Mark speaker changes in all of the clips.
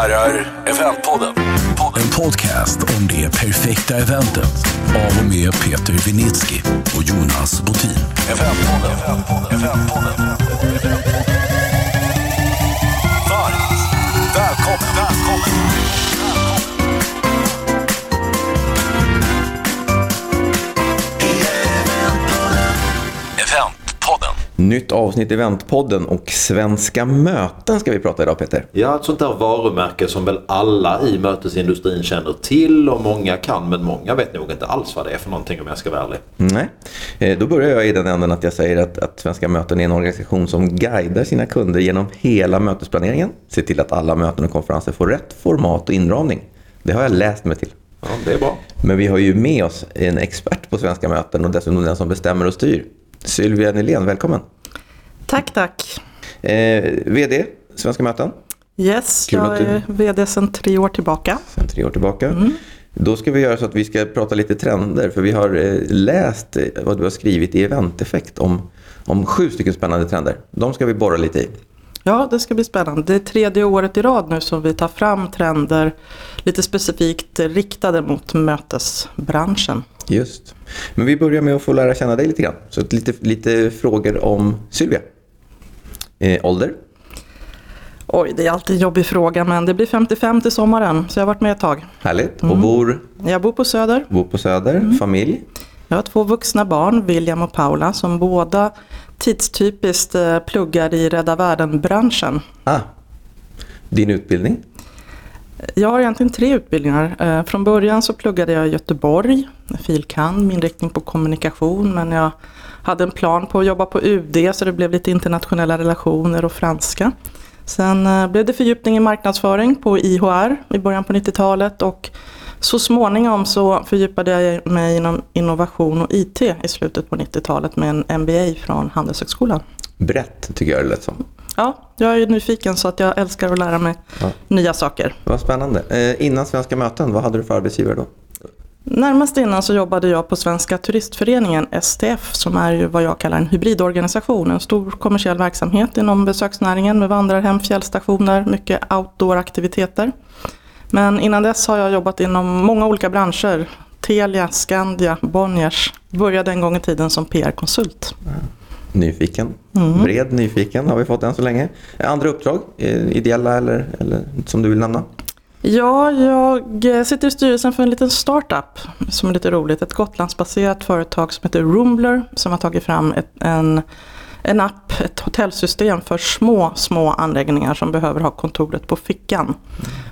Speaker 1: herrar, Eventpodden. En podcast om det perfekta eventet av och med Peter Vinitsky och Jonas Botin. Eventpodden. Eventpodden. Eventpodden. Varmt välkommen. välkommen.
Speaker 2: Nytt avsnitt i Eventpodden och Svenska möten ska vi prata idag Peter.
Speaker 3: Ja, ett sånt där varumärke som väl alla i mötesindustrin känner till och många kan men många vet nog inte alls vad det är för någonting om jag ska vara ärlig.
Speaker 2: Nej, Eh, då börjar jag i den änden att jag säger att, att Svenska möten är en organisation som guidar sina kunder genom hela mötesplaneringen. Ser till att alla möten och konferenser får rätt format och inramning. Det har jag läst mig till.
Speaker 3: Ja, det är bra.
Speaker 2: Men vi har ju med oss en expert på Svenska möten och dessutom den som bestämmer och styr. Sylvia Nylén, välkommen.
Speaker 4: Tack, tack.
Speaker 2: Eh, VD Svenska möten,
Speaker 4: Yes,
Speaker 2: Kul
Speaker 4: jag
Speaker 2: du-
Speaker 4: är VD sedan tre år tillbaka.
Speaker 2: sedan tre år tillbaka. Då ska vi göra så att vi ska prata lite trender, för vi har eh, läst eh, vad du har skrivit i Eventeffekt om, om sju stycken spännande trender. De ska vi borra lite i.
Speaker 4: Ja, det ska bli spännande. Det är tredje året i rad nu som vi tar fram trender lite specifikt riktade mot mötesbranschen.
Speaker 2: Just. Men vi börjar med att få lära känna dig lite grann. Så lite, lite frågor om Sylvia. Eh, ålder?
Speaker 4: Oj, det är alltid en jobbig fråga men det blir 55 till sommaren så jag har varit med ett tag.
Speaker 2: Härligt. Och bor,
Speaker 4: Jag bor på Söder.
Speaker 2: bor på Söder. Familj?
Speaker 4: Jag har två vuxna barn, William och Paula, som båda tidstypiskt eh, pluggar i Rädda Världen-branschen.
Speaker 2: Ah. Din utbildning?
Speaker 4: Jag har egentligen tre utbildningar. Eh, Från början så pluggade jag i Göteborg, filkand, med inriktning på kommunikation. Men jag hade en plan på att jobba på UD så det blev lite internationella relationer och franska. Sen eh, blev det fördjupning i marknadsföring på IHR i början på 90-talet och så småningom så fördjupade jag mig inom innovation och IT i slutet på 90-talet med en MBA från Handelshögskolan.
Speaker 2: Brett tycker jag det lät som.
Speaker 4: Ja, jag är nyfiken så att jag älskar att lära mig
Speaker 2: Ja.
Speaker 4: nya saker.
Speaker 2: Vad spännande. Eh, innan Svenska möten, vad hade du för arbetsgivare då?
Speaker 4: Närmast innan så jobbade jag på Svenska Turistföreningen, STF, som är ju vad jag kallar en hybridorganisation. En stor kommersiell verksamhet inom besöksnäringen med vandrarhem, fjällstationer, mycket outdoor-aktiviteter. Men innan dess har jag jobbat inom många olika branscher. Telia, Skandia, Bonniers. Började en gång i tiden som PR-konsult.
Speaker 2: Nyfiken.
Speaker 4: Mm.
Speaker 2: Bred nyfiken har vi fått än så länge. Andra uppdrag? Eh, ideella eller, eller som du vill nämna?
Speaker 4: Ja, jag eh, sitter i styrelsen för en liten startup som är lite roligt. Ett Gotlandsbaserat företag som heter Roombler som har tagit fram ett, en, en app, ett hotellsystem för små, små anläggningar som behöver ha kontoret på fickan.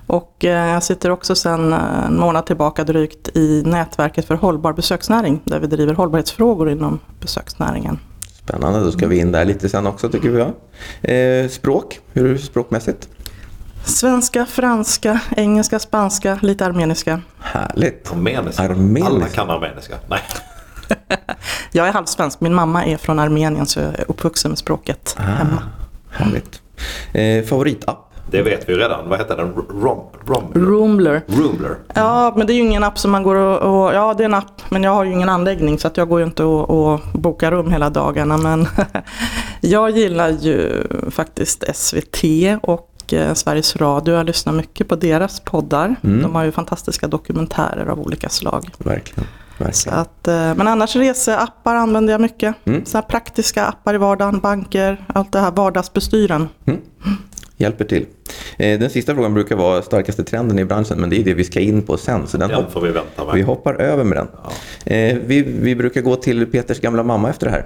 Speaker 4: Och eh, jag sitter också sedan eh, en månad tillbaka drygt i nätverket för hållbar besöksnäring där vi driver hållbarhetsfrågor inom besöksnäringen.
Speaker 2: Spännande, då ska vi in där lite sen också tycker vi. Ja. Eh, språk, hur är det språkmässigt?
Speaker 4: Svenska, franska, engelska, spanska, lite armeniska.
Speaker 2: Härligt.
Speaker 3: Armeniska.
Speaker 2: Armeniska.
Speaker 3: Alla kan armeniska. Nej.
Speaker 4: Jag är halvsvensk, min mamma är från Armenien så jag är uppvuxen med språket hemma.
Speaker 2: Härligt. Eh, favoritapp?
Speaker 3: Det vet vi ju redan. Vad heter den? Rom, rom,
Speaker 4: Roomler.
Speaker 3: Roomler.
Speaker 4: Ja, men det är ju ingen app som man går och, och... Ja, det är en app, men jag har ju ingen anläggning så att jag går ju inte och, och bokar rum hela dagarna. Men jag gillar ju faktiskt SVT och eh, Sveriges Radio. Jag lyssnar mycket på deras poddar. De har ju fantastiska dokumentärer av olika slag.
Speaker 2: Verkligen.
Speaker 4: Så
Speaker 2: Verkligen.
Speaker 4: att, eh, men annars reseappar använder jag mycket. Så här praktiska appar i vardagen, banker, allt det här vardagsbestyren.
Speaker 2: Hjälper till. Eh, den sista frågan brukar vara starkaste trenden i branschen, men det är det vi ska in på sen. Så den
Speaker 3: Den
Speaker 2: hopp-
Speaker 3: får vi vänta med.
Speaker 2: vi hoppar över med den. Eh, vi, vi brukar gå till Peters gamla mamma efter det här.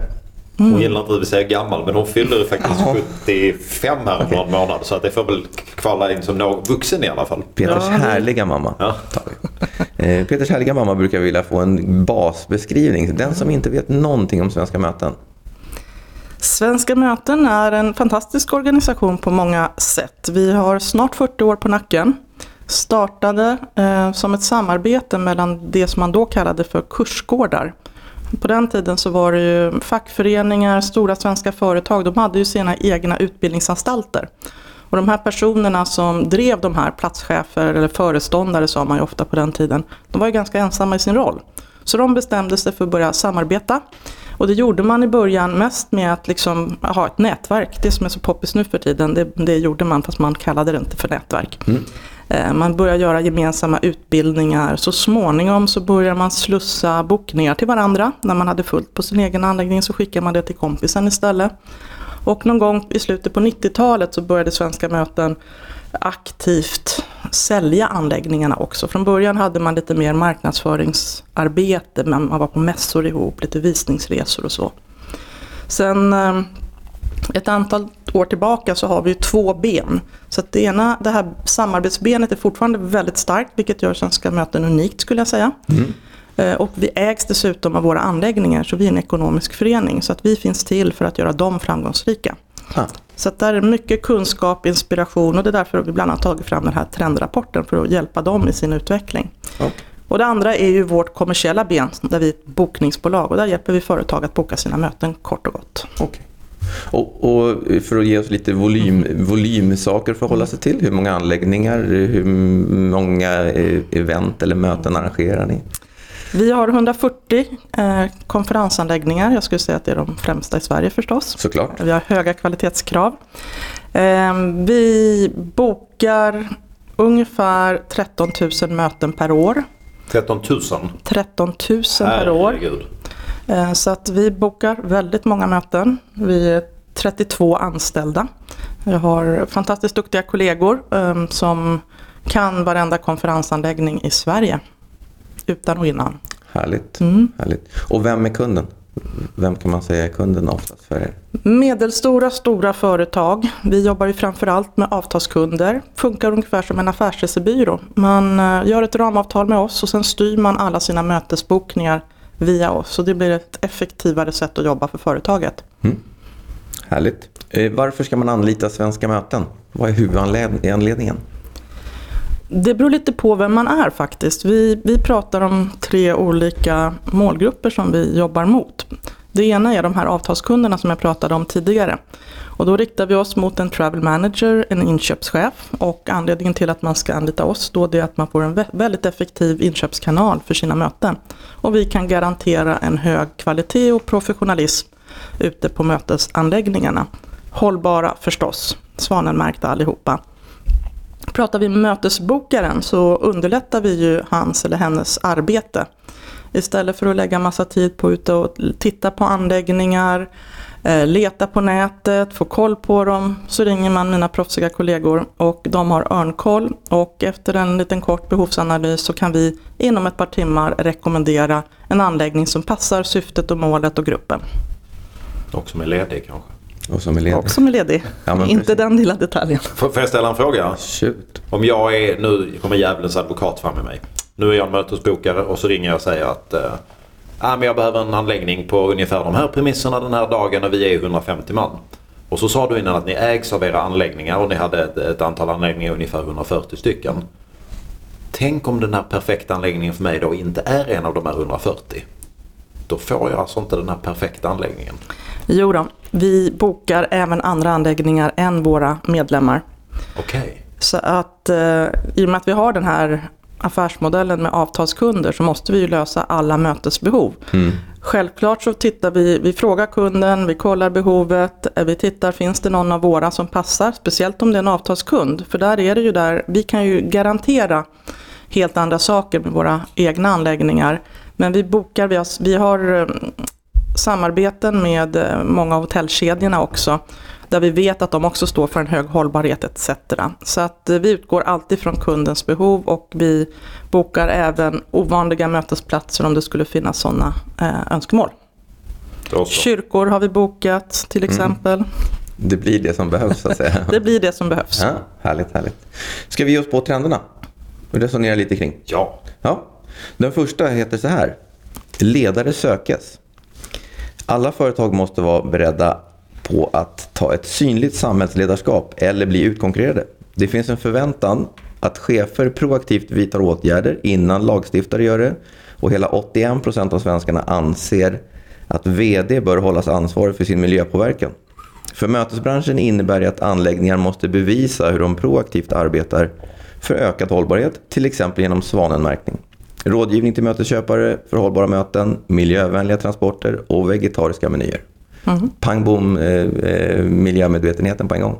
Speaker 3: Hon gillar inte att vi säger gammal men hon fyller faktiskt
Speaker 2: Jaha.
Speaker 3: 75 här om någon månad. Så att det får väl kvala in som någon vuxen i alla fall.
Speaker 2: Peters
Speaker 4: Ja.
Speaker 2: härliga mamma.
Speaker 3: Ja.
Speaker 2: Eh, Peters härliga mamma brukar vilja få en basbeskrivning. Den som inte vet någonting om svenska möten.
Speaker 4: Svenska möten är en fantastisk organisation på många sätt. Vi har snart 40 år på nacken. Startade eh, som ett samarbete mellan det som man då kallade för kursgårdar. På den tiden så var det ju fackföreningar, stora svenska företag, de hade ju sina egna utbildningsanstalter. Och de här personerna som drev de här, platschefer eller föreståndare sa man ju ofta på den tiden, de var ju ganska ensamma i sin roll. Så de bestämde sig för att börja samarbeta. Och det gjorde man i början mest med att liksom ha ett nätverk. Det som är så poppis nu för tiden, det, det gjorde man fast man kallade det inte för nätverk. Mm. Eh, man börjar göra gemensamma utbildningar. Så småningom så börjar man slussa bokningar till varandra. När man hade fullt på sin egen anläggning så skickar man det till kompisen istället. Och någon gång i slutet på 90-talet så började Svenska möten aktivt sälja anläggningarna också. Från början hade man lite mer marknadsföringsarbete, men man var på mässor ihop, lite visningsresor och så. Sen eh, ett antal år tillbaka så har vi två ben. Så det ena, det här samarbetsbenet är fortfarande väldigt starkt, vilket gör Svenska möten unikt skulle jag säga. Mm. Eh, och vi ägs dessutom av våra anläggningar, så vi är en ekonomisk förening. Så att vi finns till för att göra dem framgångsrika. Ah. Så att där är mycket kunskap, inspiration och det är därför vi bland annat tagit fram den här trendrapporten för att hjälpa dem i sin utveckling. Okay. Och det andra är ju vårt kommersiella ben där vi är ett bokningsbolag och där hjälper vi företag att boka sina möten kort och gott.
Speaker 2: Okay. Och, och, för att ge oss lite volym, volymsaker för att hålla sig till, hur många anläggningar, hur många event eller möten arrangerar ni?
Speaker 4: Vi har 140 eh, konferensanläggningar. Jag skulle säga att det är de främsta i Sverige förstås.
Speaker 2: Såklart.
Speaker 4: Vi har höga kvalitetskrav. Eh, vi bokar ungefär 13 000 möten per år.
Speaker 3: 13 000?
Speaker 4: 13 000 per år. Eh, så att vi bokar väldigt många möten. Vi är 32 anställda. Vi har fantastiskt duktiga kollegor eh, som kan varenda konferensanläggning i Sverige utan och innan.
Speaker 2: Härligt. Mm. Härligt. Och vem är kunden? Vem kan man säga är kunden oftast för er?
Speaker 4: Medelstora, stora företag. Vi jobbar ju framförallt med avtalskunder. Funkar ungefär som en affärsresebyrå. Man eh, gör ett ramavtal med oss och sen styr man alla sina mötesbokningar via oss. Så det blir ett effektivare sätt att jobba för företaget. Mm.
Speaker 2: Härligt. Eh, varför ska man anlita Svenska möten? Vad är huvudanledningen?
Speaker 4: Det beror lite på vem man är faktiskt. Vi, vi pratar om tre olika målgrupper som vi jobbar mot. Det ena är de här avtalskunderna som jag pratade om tidigare. Och då riktar vi oss mot en travel manager, en inköpschef och anledningen till att man ska anlita oss då är att man får en väldigt effektiv inköpskanal för sina möten. Och vi kan garantera en hög kvalitet och professionalism ute på mötesanläggningarna. Hållbara förstås, svanenmärkta allihopa. Pratar vi med mötesbokaren så underlättar vi ju hans eller hennes arbete. Istället för att lägga massa tid på att och titta på anläggningar, eh, leta på nätet, få koll på dem, så ringer man mina proffsiga kollegor och de har örnkoll och efter en liten kort behovsanalys så kan vi inom ett par timmar rekommendera en anläggning som passar syftet och målet och gruppen.
Speaker 3: Och som är ledig kanske?
Speaker 2: Och som är ledig.
Speaker 4: Och som är ledig. Ja, Inte precis. den lilla detaljen.
Speaker 3: Får, jag ställa en fråga?
Speaker 2: Shoot.
Speaker 3: Om jag är, nu kommer djävulens advokat fram med mig. Nu är jag en mötesbokare och så ringer jag och säger att äh, men jag behöver en anläggning på ungefär de här premisserna den här dagen och vi är 150 man. Och så sa du innan att ni ägs av era anläggningar och ni hade ett, ett antal anläggningar, ungefär 140 stycken. Tänk om den här perfekta anläggningen för mig då inte är en av de här 140. Då får jag alltså inte den här perfekta anläggningen.
Speaker 4: Jo då, vi bokar även andra anläggningar än våra medlemmar.
Speaker 3: Okej. Okay.
Speaker 4: Så att eh, i och med att vi har den här affärsmodellen med avtalskunder så måste vi ju lösa alla mötesbehov. Mm. Självklart så tittar vi, vi frågar kunden, vi kollar behovet, eh, vi tittar finns det någon av våra som passar, speciellt om det är en avtalskund. För där är det ju där, vi kan ju garantera helt andra saker med våra egna anläggningar. Men vi bokar, vi har, vi har eh, samarbeten med eh, många av hotellkedjorna också. Där vi vet att de också står för en hög hållbarhet etc. Så att eh, vi utgår alltid från kundens behov och vi bokar även ovanliga mötesplatser om det skulle finnas sådana eh, önskemål. Kyrkor har vi bokat till mm. exempel. Mm.
Speaker 2: Det blir det som behövs så att säga.
Speaker 4: det blir det som behövs.
Speaker 2: Ja, härligt, härligt. Ska vi ge oss på trenderna? Och resonera lite kring?
Speaker 3: Ja.
Speaker 2: ja. Den första heter så här. Ledare sökes. Alla företag måste vara beredda på att ta ett synligt samhällsledarskap eller bli utkonkurrerade. Det finns en förväntan att chefer proaktivt vidtar åtgärder innan lagstiftare gör det och hela 81% av svenskarna anser att VD bör hållas ansvarig för sin miljöpåverkan. För mötesbranschen innebär det att anläggningar måste bevisa hur de proaktivt arbetar för ökad hållbarhet, till exempel genom svanenmärkning. Rådgivning till mötesköpare för hållbara möten, miljövänliga transporter och vegetariska menyer.
Speaker 4: Mm.
Speaker 2: Pang bom, eh, eh, miljömedvetenheten på en gång.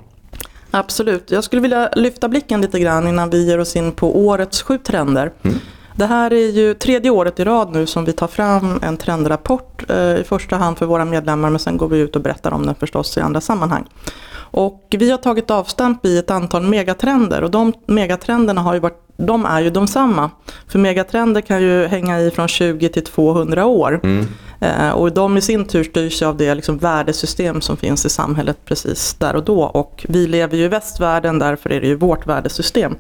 Speaker 4: Absolut. Jag skulle vilja lyfta blicken lite grann innan vi ger oss in på årets sju trender.
Speaker 2: Mm.
Speaker 4: Det här är ju tredje året i rad nu som vi tar fram en trendrapport. Eh, I första hand för våra medlemmar men sen går vi ut och berättar om den förstås i andra sammanhang. Och vi har tagit avstamp i ett antal megatrender och de megatrenderna har ju varit, de är ju de samma. För megatrender kan ju hänga i från 20 till 200 år. Eh, Eh, och de i sin tur styrs av det liksom värdesystem som finns i samhället precis där och då. Och vi lever ju i västvärlden, därför är det ju vårt värdesystem.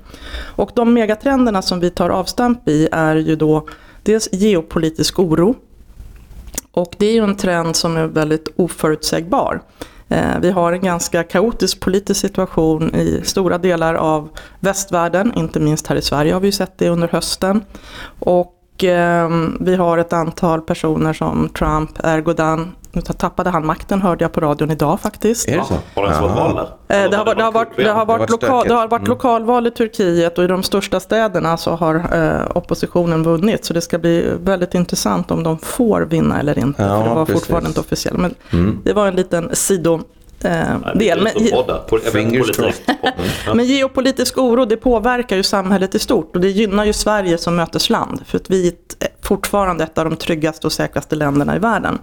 Speaker 4: Och de megatrenderna som vi tar avstamp i är ju då dels geopolitisk oro. Och det är ju en trend som är väldigt oförutsägbar. Eh, vi har en ganska kaotisk politisk situation i stora delar av västvärlden, inte minst här i Sverige har vi ju sett det under hösten. Och vi har ett antal personer som Trump, Erdogan, nu tappade han makten hörde jag på radion idag faktiskt.
Speaker 2: Är det så?
Speaker 3: Har det ens varit val där?
Speaker 4: Eh, Det har, varit- det, har varit, det, har varit
Speaker 2: varit
Speaker 4: loka,
Speaker 2: stökigt.
Speaker 4: det har varit
Speaker 2: Mm.
Speaker 4: lokalval i Turkiet och i de största städerna så har eh, oppositionen vunnit. Så det ska bli väldigt intressant om de får vinna eller inte.
Speaker 2: Ja,
Speaker 4: för det var
Speaker 2: precis.
Speaker 4: fortfarande inte officiellt. Men
Speaker 2: Mm.
Speaker 4: det var en liten sido eh, del. Men, men geopolitisk oro det påverkar ju samhället i stort och det gynnar ju Sverige som mötesland. För att vi är fortfarande ett av de tryggaste och säkraste länderna i världen.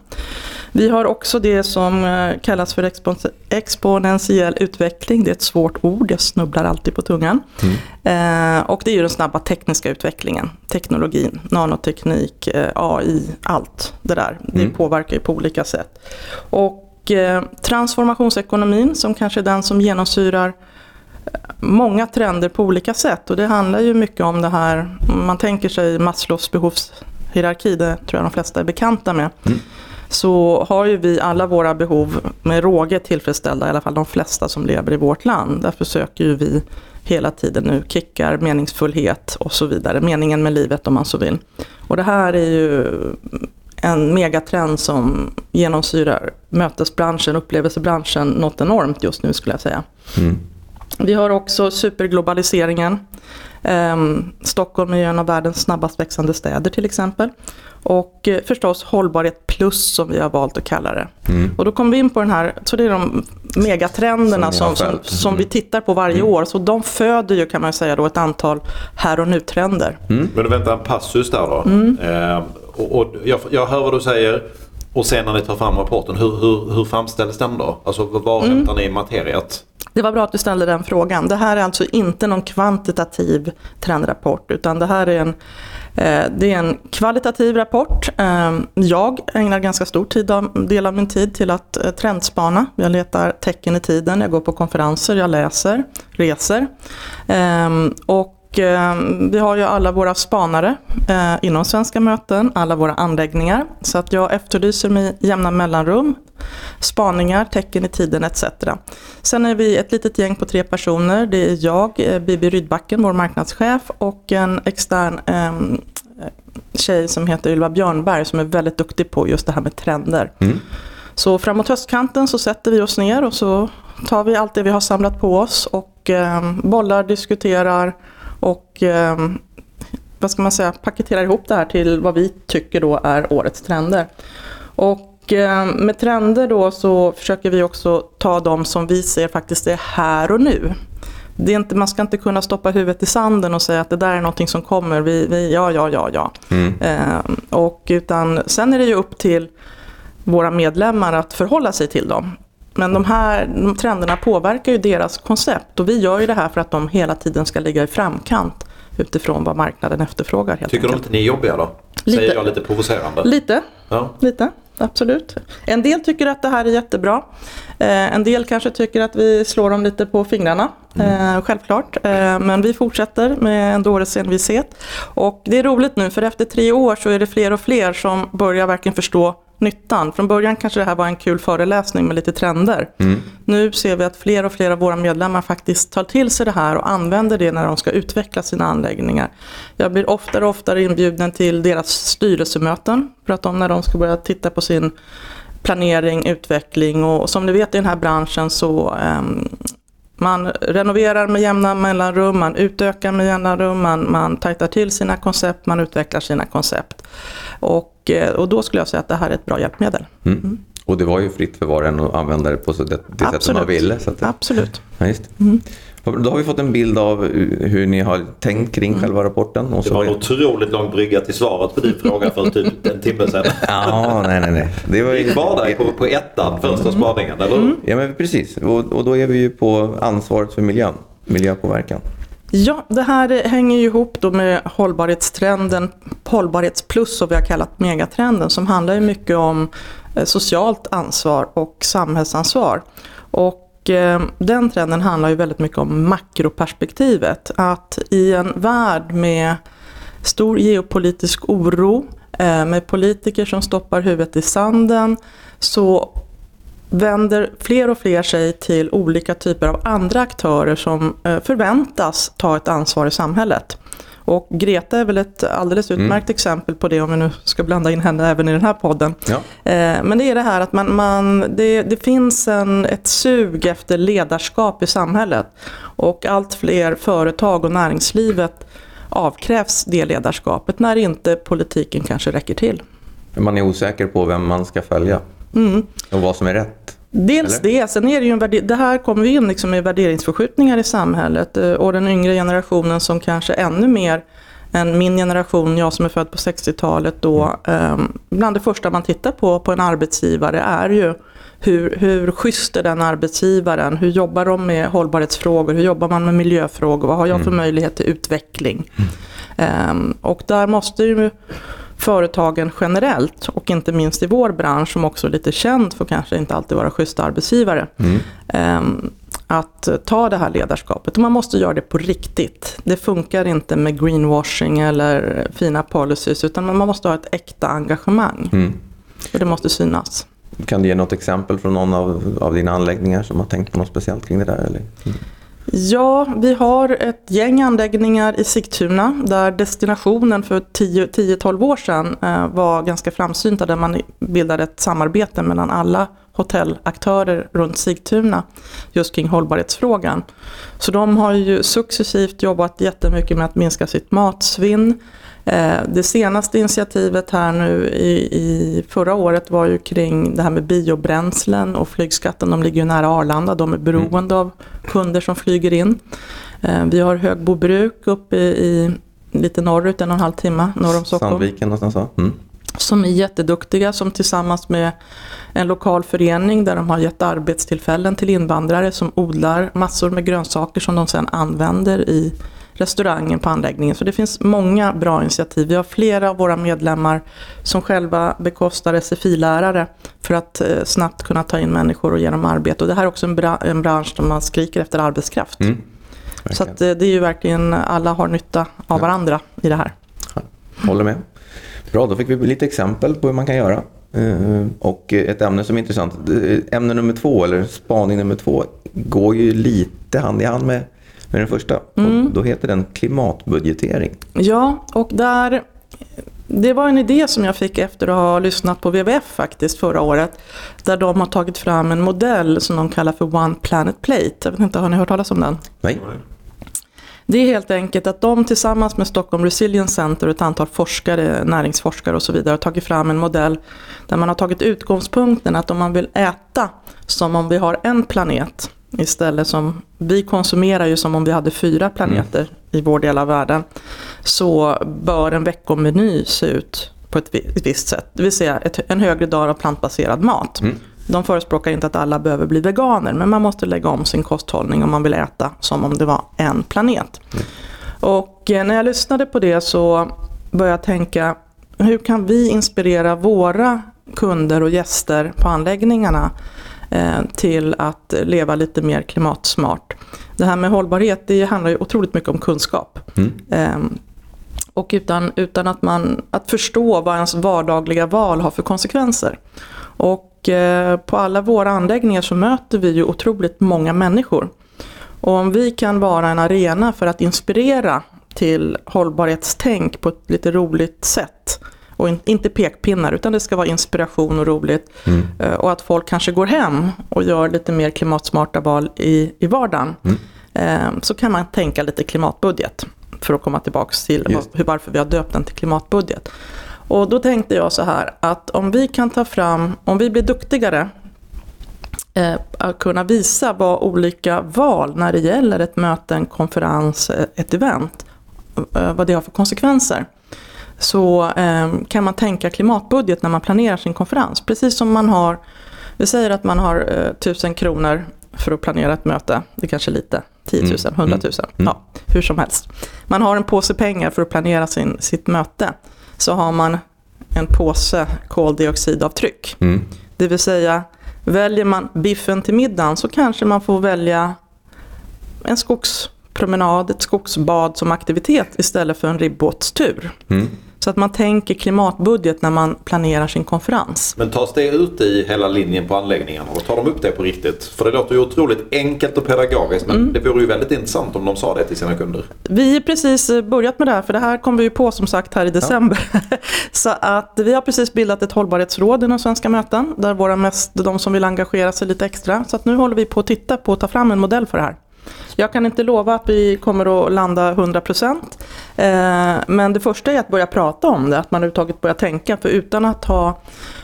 Speaker 4: Vi har också det som eh, kallas för expon- exponentiell utveckling. Det är ett svårt ord, jag snubblar alltid på tungan. Eh, och det är ju den snabba tekniska utvecklingen. Teknologin, nanoteknik, eh, AI, allt det där. Det
Speaker 2: Mm.
Speaker 4: påverkar ju på olika sätt. Och eh, transformationsekonomin som kanske är den som genomsyrar många trender på olika sätt. Och det handlar ju mycket om det här, man tänker sig Maslows behovshierarki, det tror jag de flesta är bekanta med. Så har ju vi alla våra behov med råge tillfredsställda, i alla fall de flesta som lever i vårt land. Därför söker ju vi hela tiden nu kickar, meningsfullhet och så vidare. Meningen med livet om man så vill. Och det här är ju en megatrend som genomsyrar mötesbranschen, upplevelsebranschen något enormt just nu skulle jag säga.
Speaker 2: Mm.
Speaker 4: Vi har också superglobaliseringen. Ehm, Stockholm är ju en av världens snabbast växande städer till exempel. Och eh, förstås hållbarhet plus som vi har valt att kalla det.
Speaker 2: Mm.
Speaker 4: Och då kommer vi in på den här, så det är de megatrenderna
Speaker 2: Som
Speaker 4: som, som, som vi
Speaker 2: Mm.
Speaker 4: tittar på varje år. Så de föder ju kan man säga då ett antal här och nu-trender.
Speaker 3: Men du vänta en passus där då.
Speaker 4: Mm.
Speaker 3: Eh, och, och jag, jag hör vad du säger. Och sen när ni tar fram rapporten, hur, hur, hur framställs den då? Alltså var
Speaker 4: Mm.
Speaker 3: hämtar ni materiet?
Speaker 4: Det var bra att du ställde den frågan. Det här är alltså inte någon kvantitativ trendrapport utan det här är en, eh, det är en kvalitativ rapport. Eh, jag ägnar ganska stor tid av, del av min tid till att eh, trendspana. Jag letar tecken i tiden, jag går på konferenser, jag läser, reser. Eh, och eh, vi har ju alla våra spanare eh, inom Svenska möten, alla våra anläggningar. Så att jag efterlyser med jämna mellanrum spaningar, tecken i tiden etc. Sen är vi ett litet gäng på tre personer. Det är jag, eh, Bibi Rydbacken, vår marknadschef och en extern eh, tjej som heter Ylva Björnberg som är väldigt duktig på just det här med trender.
Speaker 2: Mm.
Speaker 4: Så framåt höstkanten så sätter vi oss ner och så tar vi allt det vi har samlat på oss och eh, bollar, diskuterar och eh, vad ska man säga, paketerar ihop det här till vad vi tycker då är årets trender. Och eh, med trender då så försöker vi också ta de som vi ser faktiskt är här och nu. Det är inte, man ska inte kunna stoppa huvudet i sanden och säga att det där är någonting som kommer, vi, vi, ja, ja, ja, ja.
Speaker 2: Mm.
Speaker 4: Eh, och utan, sen är det ju upp till våra medlemmar att förhålla sig till dem. Men de här de trenderna påverkar ju deras koncept och vi gör ju det här för att de hela tiden ska ligga i framkant utifrån vad marknaden efterfrågar. Helt
Speaker 3: Tycker de
Speaker 4: enkelt.
Speaker 3: inte ni är jobbiga då?
Speaker 4: Lite.
Speaker 3: Säger jag lite provocerande?
Speaker 4: Lite,
Speaker 3: Ja.
Speaker 4: lite, absolut. En del tycker att det här är jättebra. Eh, en del kanske tycker att vi slår dem lite på fingrarna, eh, självklart. Eh, men vi fortsätter med en dåres envishet. Och det är roligt nu, för efter tre år så är det fler och fler som börjar verkligen förstå nyttan. Från början kanske det här var en kul föreläsning med lite trender. Nu ser vi att fler och fler av våra medlemmar faktiskt tar till sig det här och använder det när de ska utveckla sina anläggningar. Jag blir oftare och oftare inbjuden till deras styrelsemöten för att de när de ska börja titta på sin planering, utveckling och som ni vet i den här branschen så ehm, man renoverar med jämna mellanrum, man utökar med jämna rum, man, man tajtar till sina koncept, man utvecklar sina koncept. Och, eh, och då skulle jag säga att det här är ett bra hjälpmedel.
Speaker 2: Mm. Och det var ju fritt för var och en att använda det på det, det sättet man ville. Så det,
Speaker 4: Absolut.
Speaker 2: Ja, just. Mm. Då har vi fått en bild av hur ni har tänkt kring mm. själva rapporten.
Speaker 3: Och så det var en otroligt lång brygga till svaret på din fråga för typ en timme sedan.
Speaker 2: ja, nej, nej, nej.
Speaker 3: Det var ju kvar där på, på ettan, första spaningen, eller hur?
Speaker 2: Mm. Ja, men precis. Och, och då är vi ju på ansvaret för miljön, miljöpåverkan.
Speaker 4: Ja, det här hänger ju ihop då med hållbarhetstrenden, hållbarhetsplus och vi har kallat megatrenden som handlar ju mycket om eh, socialt ansvar och samhällsansvar. Och Eh, den trenden handlar ju väldigt mycket om makroperspektivet. Att i en värld med stor geopolitisk oro, eh, med politiker som stoppar huvudet i sanden, så vänder fler och fler sig till olika typer av andra aktörer som eh, förväntas ta ett ansvar i samhället. Och Greta är väl ett alldeles mm. utmärkt mm. exempel på det om vi nu ska blanda in henne även i den här podden. Ja. Eh, men det är det här att man, man, det, det finns en, ett sug efter ledarskap i samhället. Och allt fler företag och näringslivet avkrävs det ledarskapet när inte politiken kanske räcker till.
Speaker 2: Man är osäker på vem man ska följa mm. och vad som är rätt.
Speaker 4: Dels Eller? det, sen är det ju en det här kommer vi in liksom i värderingsförskjutningar i samhället eh, och den yngre generationen som kanske ännu mer än min generation, jag som är född på 60-talet då, mm. bland det första man tittar på på en arbetsgivare är ju hur, hur schysst är den arbetsgivaren? Hur jobbar de med hållbarhetsfrågor? Hur jobbar man med miljöfrågor? Vad har jag för mm. möjlighet till utveckling? Mm. Um, och där måste ju företagen generellt och inte minst i vår bransch som också är lite känd för kanske inte alltid vara schyssta arbetsgivare. Mm. Ehm, att ta det här ledarskapet. Och man måste göra det på riktigt. Det funkar inte med greenwashing eller fina policies utan man måste ha ett äkta engagemang. Mm. Och det måste synas.
Speaker 2: Kan du ge något exempel från någon av, av dina anläggningar som har tänkt på något speciellt kring det där? Eller? Mm.
Speaker 4: Ja, vi har ett gäng anläggningar i Sigtuna där destinationen för 10-12 år sedan eh, var ganska framsynta där man bildade ett samarbete mellan alla hotellaktörer runt Sigtuna just kring hållbarhetsfrågan. Så de har ju successivt jobbat jättemycket med att minska sitt matsvinn, det senaste initiativet här nu i, i, förra året var ju kring det här med biobränslen och flygskatten. De ligger ju nära Arlanda, de är beroende av kunder som flyger in. Eh, vi har Högbobruk uppe i, lite norrut, en och en halv timme norr om Stockholm.
Speaker 2: Sandviken någonstans mm.
Speaker 4: Som är jätteduktiga, som tillsammans med en lokal förening där de har gett arbetstillfällen till invandrare som odlar massor med grönsaker som de sedan använder i restaurangen på anläggningen. Så det finns många bra initiativ. Vi har flera av våra medlemmar som själva bekostar SFI-lärare för att eh, snabbt kunna ta in människor och ge dem arbete. Och det här är också en, bra, en bransch där man skriker efter arbetskraft. Mm. Så att, eh, det är ju verkligen, alla har nytta av varandra i det här.
Speaker 2: Håller med. Bra, då fick vi lite exempel på hur man kan göra. Eh, och ett ämne som är intressant, ämne nummer två, eller spaning nummer två, går ju lite hand i hand med med den första. Mm. då heter den klimatbudgetering.
Speaker 4: Ja, och där det var en idé som jag fick efter att ha lyssnat på WWF faktiskt förra året. Där de har tagit fram en modell som de kallar för One Planet Plate. Jag vet inte, har ni hört talas om den?
Speaker 2: Nej.
Speaker 4: Det är helt enkelt att de tillsammans med Stockholm Resilience Center och ett antal forskare, näringsforskare och så vidare har tagit fram en modell där man har tagit utgångspunkten att om man vill äta som om vi har en planet istället som vi konsumerar ju som om vi hade fyra planeter mm. i vår del av världen. Så bör en veckomeny se ut på ett visst sätt. Det vill säga ett, en högre dag av plantbaserad mat. Mm. De förespråkar inte att alla behöver bli veganer men man måste lägga om sin kosthållning om man vill äta som om det var en planet. Mm. Och eh, när jag lyssnade på det så började jag tänka hur kan vi inspirera våra kunder och gäster på anläggningarna till att leva lite mer klimatsmart. Det här med hållbarhet det handlar ju otroligt mycket om kunskap. Mm. Ehm, och utan, utan att, man, att förstå vad ens vardagliga val har för konsekvenser. Och eh, på alla våra anläggningar så möter vi ju otroligt många människor. Och om vi kan vara en arena för att inspirera till hållbarhetstänk på ett lite roligt sätt Och in, inte pekpinnar utan det ska vara inspiration och roligt. Eh, och att folk kanske går hem och gör lite mer klimatsmarta val i, i vardagen. Eh, så kan man tänka lite klimatbudget. För att komma tillbaka till hur, varför vi har döpt den till klimatbudget. Och då tänkte jag så här att om vi kan ta fram, om vi blir duktigare eh, att kunna visa vad olika val när det gäller ett möte, en konferens, eh, ett event, eh, vad det har för konsekvenser. Så eh, kan man tänka klimatbudget när man planerar sin konferens. Precis som man har, vi säger att man har eh, 1000 kronor för att planera ett möte. Det är kanske är lite, 10 000, 100 000, ja, hur som helst. Man har en påse pengar för att planera sin, sitt möte. Så har man en påse koldioxidavtryck.
Speaker 2: Mm.
Speaker 4: Det vill säga, väljer man biffen till middagen så kanske man får välja en skogspromenad, ett skogsbad som aktivitet istället för en ribbåtstur.
Speaker 2: Mm.
Speaker 4: Så att man tänker klimatbudget när man planerar sin konferens.
Speaker 3: Men tas det ut i hela linjen på anläggningarna och tar de upp det på riktigt? För det låter ju otroligt enkelt och pedagogiskt men
Speaker 4: Mm.
Speaker 3: det vore ju väldigt intressant om de sa det till sina kunder.
Speaker 4: Vi har precis eh, börjat med det här, för det här kom vi ju på som sagt här i december. Så att vi har precis bildat ett hållbarhetsråd inom Svenska möten, där våra mest, de som vill engagera sig lite extra. Så att nu håller vi på att titta på att ta fram en modell för det här. Jag kan inte lova att vi kommer att landa 100%. Eh, men det första är att börja prata om det, att man överhuvudtaget börjar tänka. För utan att ha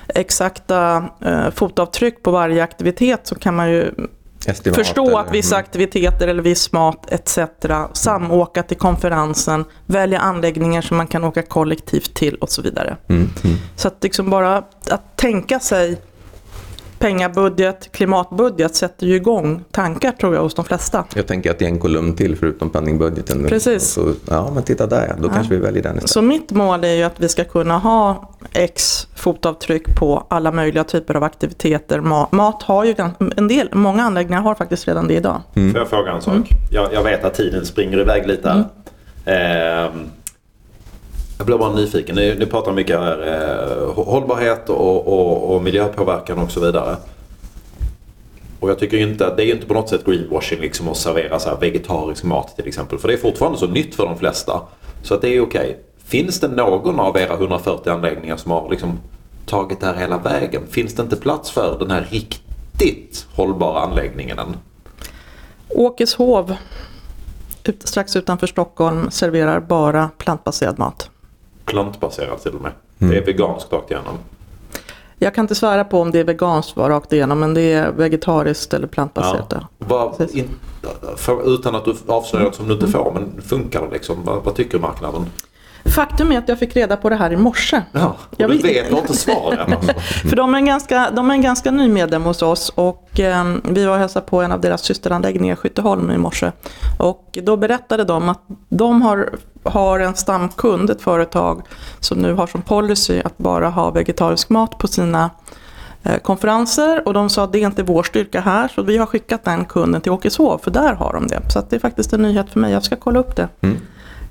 Speaker 4: exakta eh, fotavtryck på varje aktivitet så kan man ju
Speaker 2: Estimat
Speaker 4: Förstå
Speaker 2: eller-
Speaker 4: att vissa
Speaker 2: mm.
Speaker 4: aktiviteter eller viss mat etc. Samåka till konferensen, välja anläggningar som man kan åka kollektivt till och så vidare.
Speaker 2: Mm, mm.
Speaker 4: Så att liksom bara att tänka sig pengabudget, klimatbudget sätter ju igång tankar tror jag hos de flesta.
Speaker 2: Jag tänker att det är en kolumn till förutom penningbudgeten.
Speaker 4: Precis.
Speaker 2: Så, ja, men titta där ja. Då kanske vi väljer den istället.
Speaker 4: Så mitt mål är ju att vi ska kunna ha X fotavtryck på alla möjliga typer av aktiviteter. Ma- Mat har ju en del, många anläggningar har faktiskt redan det idag.
Speaker 2: Mm.
Speaker 3: Får jag fråga en sak? Jag, jag vet att tiden springer iväg lite här. Ehm, jag blir bara nyfiken. Ni, ni pratar mycket här, eh, hållbarhet och, och, och miljöpåverkan och så vidare. Och jag tycker inte att det är inte på något sätt greenwashing liksom att servera så här vegetarisk mat till exempel. För det är fortfarande så nytt för de flesta. Så att det är okej. Finns det någon av era 140 anläggningar som har liksom tagit det här hela vägen? Finns det inte plats för den här riktigt hållbara anläggningen än?
Speaker 4: Åkeshov, strax utanför Stockholm, serverar bara plantbaserad mat.
Speaker 3: Plantbaserat till och med. Det är veganskt rakt igenom.
Speaker 4: Jag kan inte svära på om det är veganskt var rakt igenom, men det är vegetariskt eller plantbaserat. Ja. Precis.
Speaker 3: in, för, utan att du avslöjar något som du inte får, men funkar det liksom? Vad, vad tycker marknaden?
Speaker 4: Faktum är att jag fick reda på det här i morse.
Speaker 3: Ja, och
Speaker 4: Jag
Speaker 3: du
Speaker 4: vet-
Speaker 3: har inte svar än alltså.
Speaker 4: För de är, en ganska, de är en ganska ny medlem hos oss och eh, vi var och hälsade på en av deras systeranläggningar i Skytteholm i morse. Och då berättade de att de har, har en stamkund, ett företag som nu har som policy att bara ha vegetarisk mat på sina eh, konferenser och de sa att det är inte vår styrka här så vi har skickat den kunden till Åkeshov för där har de det. Så det är faktiskt en nyhet för mig, jag ska kolla upp det.
Speaker 2: Mm.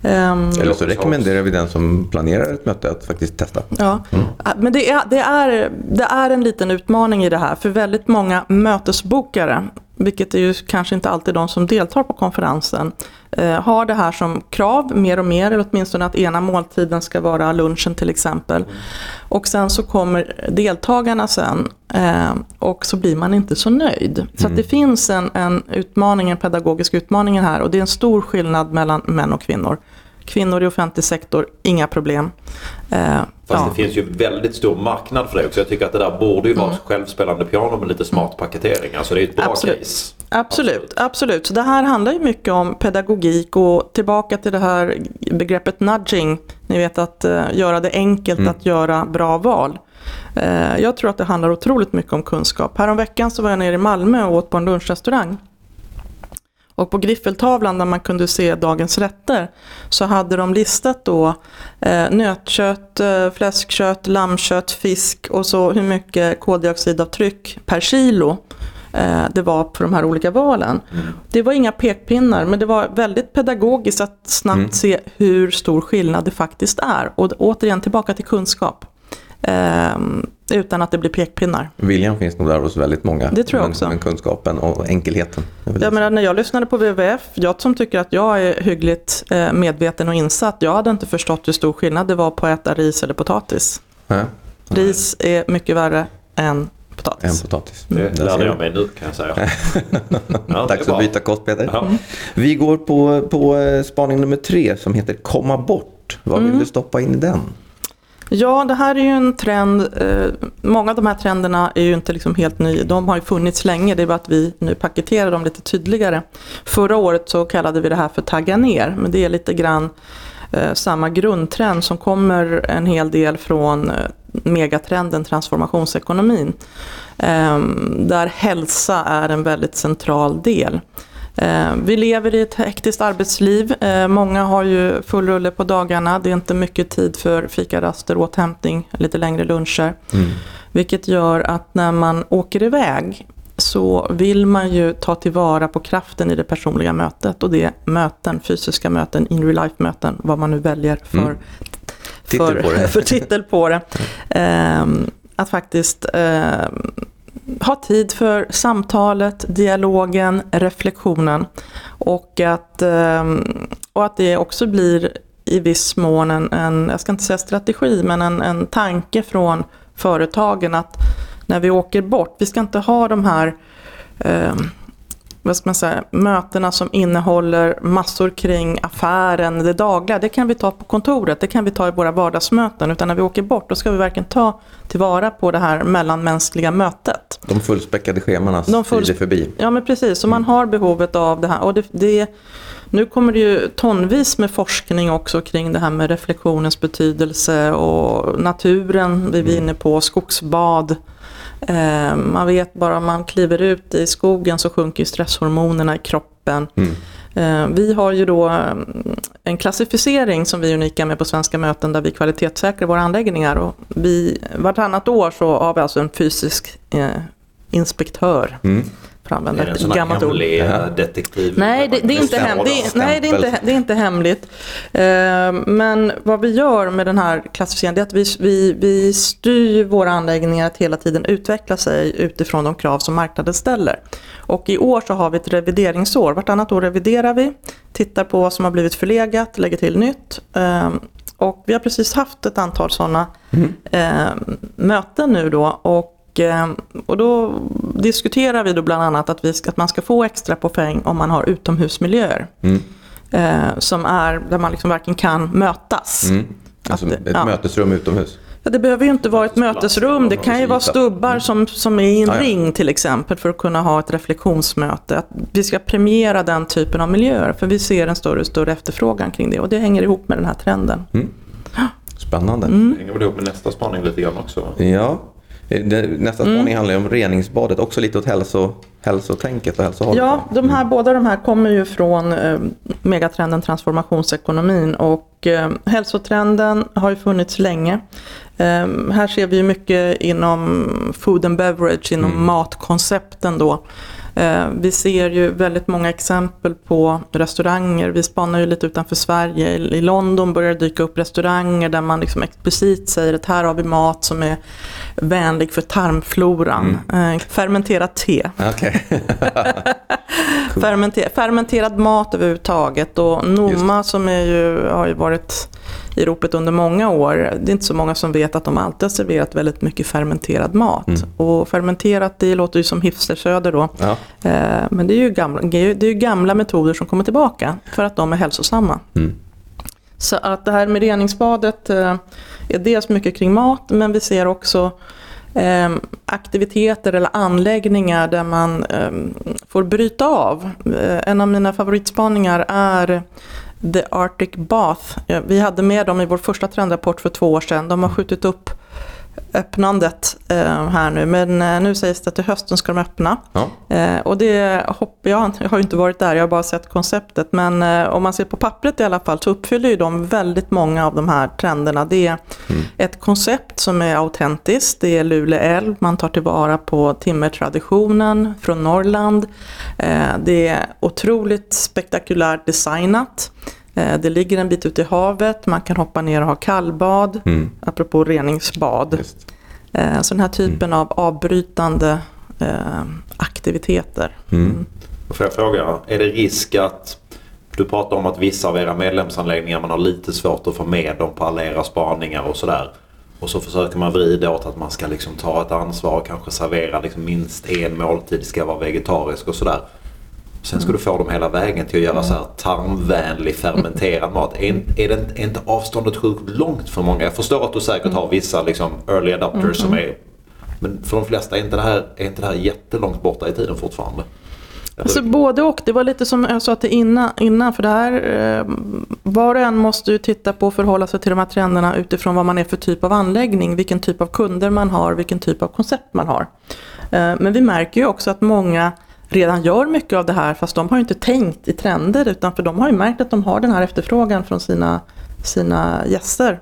Speaker 4: Ehm,
Speaker 2: Eller så rekommenderar vi den som planerar ett möte att faktiskt testa.
Speaker 4: Ja, Äh, men det är, det, är, det är en liten utmaning i det här för väldigt många mötesbokare, vilket är ju kanske inte alltid de som deltar på konferensen, eh, har det här som krav mer och mer, eller åtminstone att ena måltiden ska vara lunchen till exempel. Och sen så kommer deltagarna sen eh, och så blir man inte så nöjd. Så att det finns en, en utmaning, en pedagogisk utmaning här och det är en stor skillnad mellan män och kvinnor. Kvinnor i offentlig sektor, inga problem. Eh,
Speaker 3: Fast
Speaker 4: ja.
Speaker 3: det finns ju väldigt stor marknad för det också. Jag tycker att det där borde ju vara ett självspelande piano med lite smart paketering. Alltså det är ett bra
Speaker 4: Absolut.
Speaker 3: case.
Speaker 4: Absolut, absolut. Så det här handlar ju mycket om pedagogik och tillbaka till det här begreppet nudging. Ni vet att eh, göra det enkelt att göra bra val. Eh, jag tror att det handlar otroligt mycket om kunskap. Häromveckan så var jag nere i Malmö och åt på en lunchrestaurang. Och på griffeltavlan där man kunde se dagens rätter så hade de listat då eh, nötkött, eh, fläskkött, lammkött, fisk och så hur mycket koldioxidavtryck per kilo eh, det var för de här olika valen. Det var inga pekpinnar men det var väldigt pedagogiskt att snabbt se hur stor skillnad det faktiskt är. Och återigen tillbaka till kunskap. Utan att det blir pekpinnar.
Speaker 2: Viljan finns nog där hos väldigt många.
Speaker 4: Det tror jag
Speaker 2: men,
Speaker 4: också.
Speaker 2: Men kunskapen och enkelheten.
Speaker 4: Jag
Speaker 2: det.
Speaker 4: menar, när jag lyssnade på WWF, jag som tycker att jag är hyggligt eh, medveten och insatt, jag hade inte förstått hur stor skillnad det var på att äta ris eller potatis.
Speaker 2: Ja,
Speaker 4: Ris är mycket värre än
Speaker 2: en
Speaker 4: potatis.
Speaker 2: potatis.
Speaker 3: Det lärde jag mig nu kan jag säga. Ja,
Speaker 2: Dags att byta kost Peter.
Speaker 3: Ja.
Speaker 2: Vi går på, på eh, spaning nummer tre som heter komma bort. Vad
Speaker 4: Mm.
Speaker 2: vill du stoppa in i den?
Speaker 4: Ja, det här är ju en trend. Eh, många av de här trenderna är ju inte liksom helt nya. De har ju funnits länge. Det är bara att vi nu paketerar dem lite tydligare. Förra året så kallade vi det här för tagga ner. Men det är lite grann eh, samma grundtrend som kommer en hel del från eh, megatrenden transformationsekonomin. Ehm, där hälsa är en väldigt central del. Eh, Vi lever i ett hektiskt arbetsliv. Eh, Många har ju full rulle på dagarna. Det är inte mycket tid för fikaraster, återhämtning, lite längre luncher. Vilket gör att när man åker iväg så vill man ju ta tillvara på kraften i det personliga mötet. Och det är möten, fysiska möten, in real life möten, vad man nu väljer för,
Speaker 2: Mm. Titel
Speaker 4: för,
Speaker 2: på
Speaker 4: för titel på det. Ehm, att faktiskt ehm, ha tid för samtalet, dialogen, reflektionen. Och att, ehm, och att det också blir i viss mån en, en jag ska inte säga strategi, men en, en tanke från företagen att när vi åker bort, vi ska inte ha de här ehm, vad ska man säga, mötena som innehåller massor kring affären, det dagliga, det kan vi ta på kontoret, det kan vi ta i våra vardagsmöten. Utan när vi åker bort, då ska vi verkligen ta tillvara på det här mellanmänskliga mötet.
Speaker 2: De fullspäckade schemanas
Speaker 4: De full-
Speaker 2: är förbi.
Speaker 4: Ja men precis, så man har behovet av det här. Och det, det, nu kommer det ju tonvis med forskning också kring det här med reflektionens betydelse och naturen vi är inne på, skogsbad. Eh, man vet bara om man kliver ut i skogen så sjunker ju stresshormonerna i kroppen. Eh, vi har ju då eh, en klassificering som vi är unika med på svenska möten där vi kvalitetssäkrar våra anläggningar. Och vi, vartannat år så har vi alltså en fysisk eh, inspektör. För att använda
Speaker 3: Är det en
Speaker 4: ett
Speaker 3: sån
Speaker 4: gammalt ord.
Speaker 3: hemlig eh, detektiv?
Speaker 4: Nej, det, det är inte, hem, det, är- nej det, är inte, det är inte hemligt. Eh, men vad vi gör med den här klassificeringen det är att vi, vi, vi styr våra anläggningar att hela tiden utveckla sig utifrån de krav som marknaden ställer. Och i år så har vi ett revideringsår. Vartannat år reviderar vi, tittar på vad som har blivit förlegat, lägger till nytt. Eh, och vi har precis haft ett antal sådana eh, möten nu då. Och och då diskuterar vi då bland annat att, vi att man ska få extra poäng om man har utomhusmiljöer. Eh, som är där man liksom verkligen kan mötas.
Speaker 2: Alltså
Speaker 4: Att
Speaker 2: ett
Speaker 4: det- ja.
Speaker 2: mötesrum utomhus.
Speaker 4: Ja, det behöver ju inte vara ett mötesrum, det kan ju vara stubbar som, som är i en ring till exempel för att kunna ha ett reflektionsmöte. Att vi ska premiera den typen av miljöer för vi ser en större och större efterfrågan kring det och det hänger ihop med den här trenden.
Speaker 2: Spännande.
Speaker 4: Mm.
Speaker 3: Hänger väl ihop med nästa spaning lite grann också?
Speaker 2: Ja. Det, nästa
Speaker 4: Mm.
Speaker 2: spaning handlar ju om reningsbadet. Också lite åt hälso, hälsotänket och hälsohållet.
Speaker 4: Ja, de här, båda de här kommer ju från eh, megatrenden transformationsekonomin och eh, hälsotrenden har ju funnits länge. Eh, här ser vi ju mycket inom food and beverage, inom matkoncepten då. Eh, vi ser ju väldigt många exempel på restauranger. Vi spanar ju lite utanför Sverige. I London börjar det dyka upp restauranger där man liksom explicit säger att här har vi mat som är vänlig för tarmfloran. Eh, fermenterat te.
Speaker 2: Okej.
Speaker 4: Fermenter, fermenterad mat överhuvudtaget och Noma som är ju, har ju varit i ropet under många år. Det är inte så många som vet att de alltid har serverat väldigt mycket fermenterad mat. Och fermenterat det låter ju som hipstersöder då.
Speaker 2: Ja.
Speaker 4: Eh, men det är, ju gamla, det är gamla metoder som kommer tillbaka för att de är hälsosamma. Så att det här med reningsbadet eh, är dels mycket kring mat men vi ser också eh, aktiviteter eller anläggningar där man eh, får bryta av. Eh, en av mina favoritspaningar är The Arctic Bath. Vi hade med dem i vår första trendrapport för två år sedan. De har skjutit upp öppnandet eh, här nu men eh, nu sägs det att till hösten ska de öppna.
Speaker 2: Ja.
Speaker 4: Eh, och det hopp, jag, jag har ju inte varit där, jag har bara sett konceptet. Men om man ser på pappret i alla fall så uppfyller ju de väldigt många av de här trenderna. Det är ett koncept som är autentiskt, det är Luleå älv, man tar tillvara på timmertraditionen från Norrland. Det är otroligt spektakulärt designat. Eh, Det ligger en bit ute i havet, man kan hoppa ner och ha kallbad,
Speaker 2: Mm.
Speaker 4: apropå reningsbad.
Speaker 2: Just.
Speaker 4: Eh, Så den här typen av avbrytande eh, aktiviteter.
Speaker 2: Mm.
Speaker 3: Får jag fråga, är det risk att du pratar om att vissa av era medlemsanläggningar man har lite svårt att få med dem på alla era spaningar och sådär. Och så försöker man vrida åt att man ska liksom ta ett ansvar och kanske servera liksom minst en måltid ska vara vegetarisk och sådär. Sen ska du få dem hela vägen till att göra så här tarmvänlig fermenterad mat. Är, är, det, är inte avståndet sjukt långt för många? Jag förstår att du säkert har vissa liksom early adopters som är... Men för de flesta är inte det här, är inte det här jättelångt borta i tiden fortfarande?
Speaker 4: Alltså både och. Det var lite som jag sa till innan, innan för det här, eh, var och en måste ju titta på och förhålla sig till de här trenderna utifrån vad man är för typ av anläggning, vilken typ av kunder man har, vilken typ av koncept man har. Eh, men vi märker ju också att många redan gör mycket av det här fast de har ju inte tänkt i trender utan för de har ju märkt att de har den här efterfrågan från sina, sina gäster.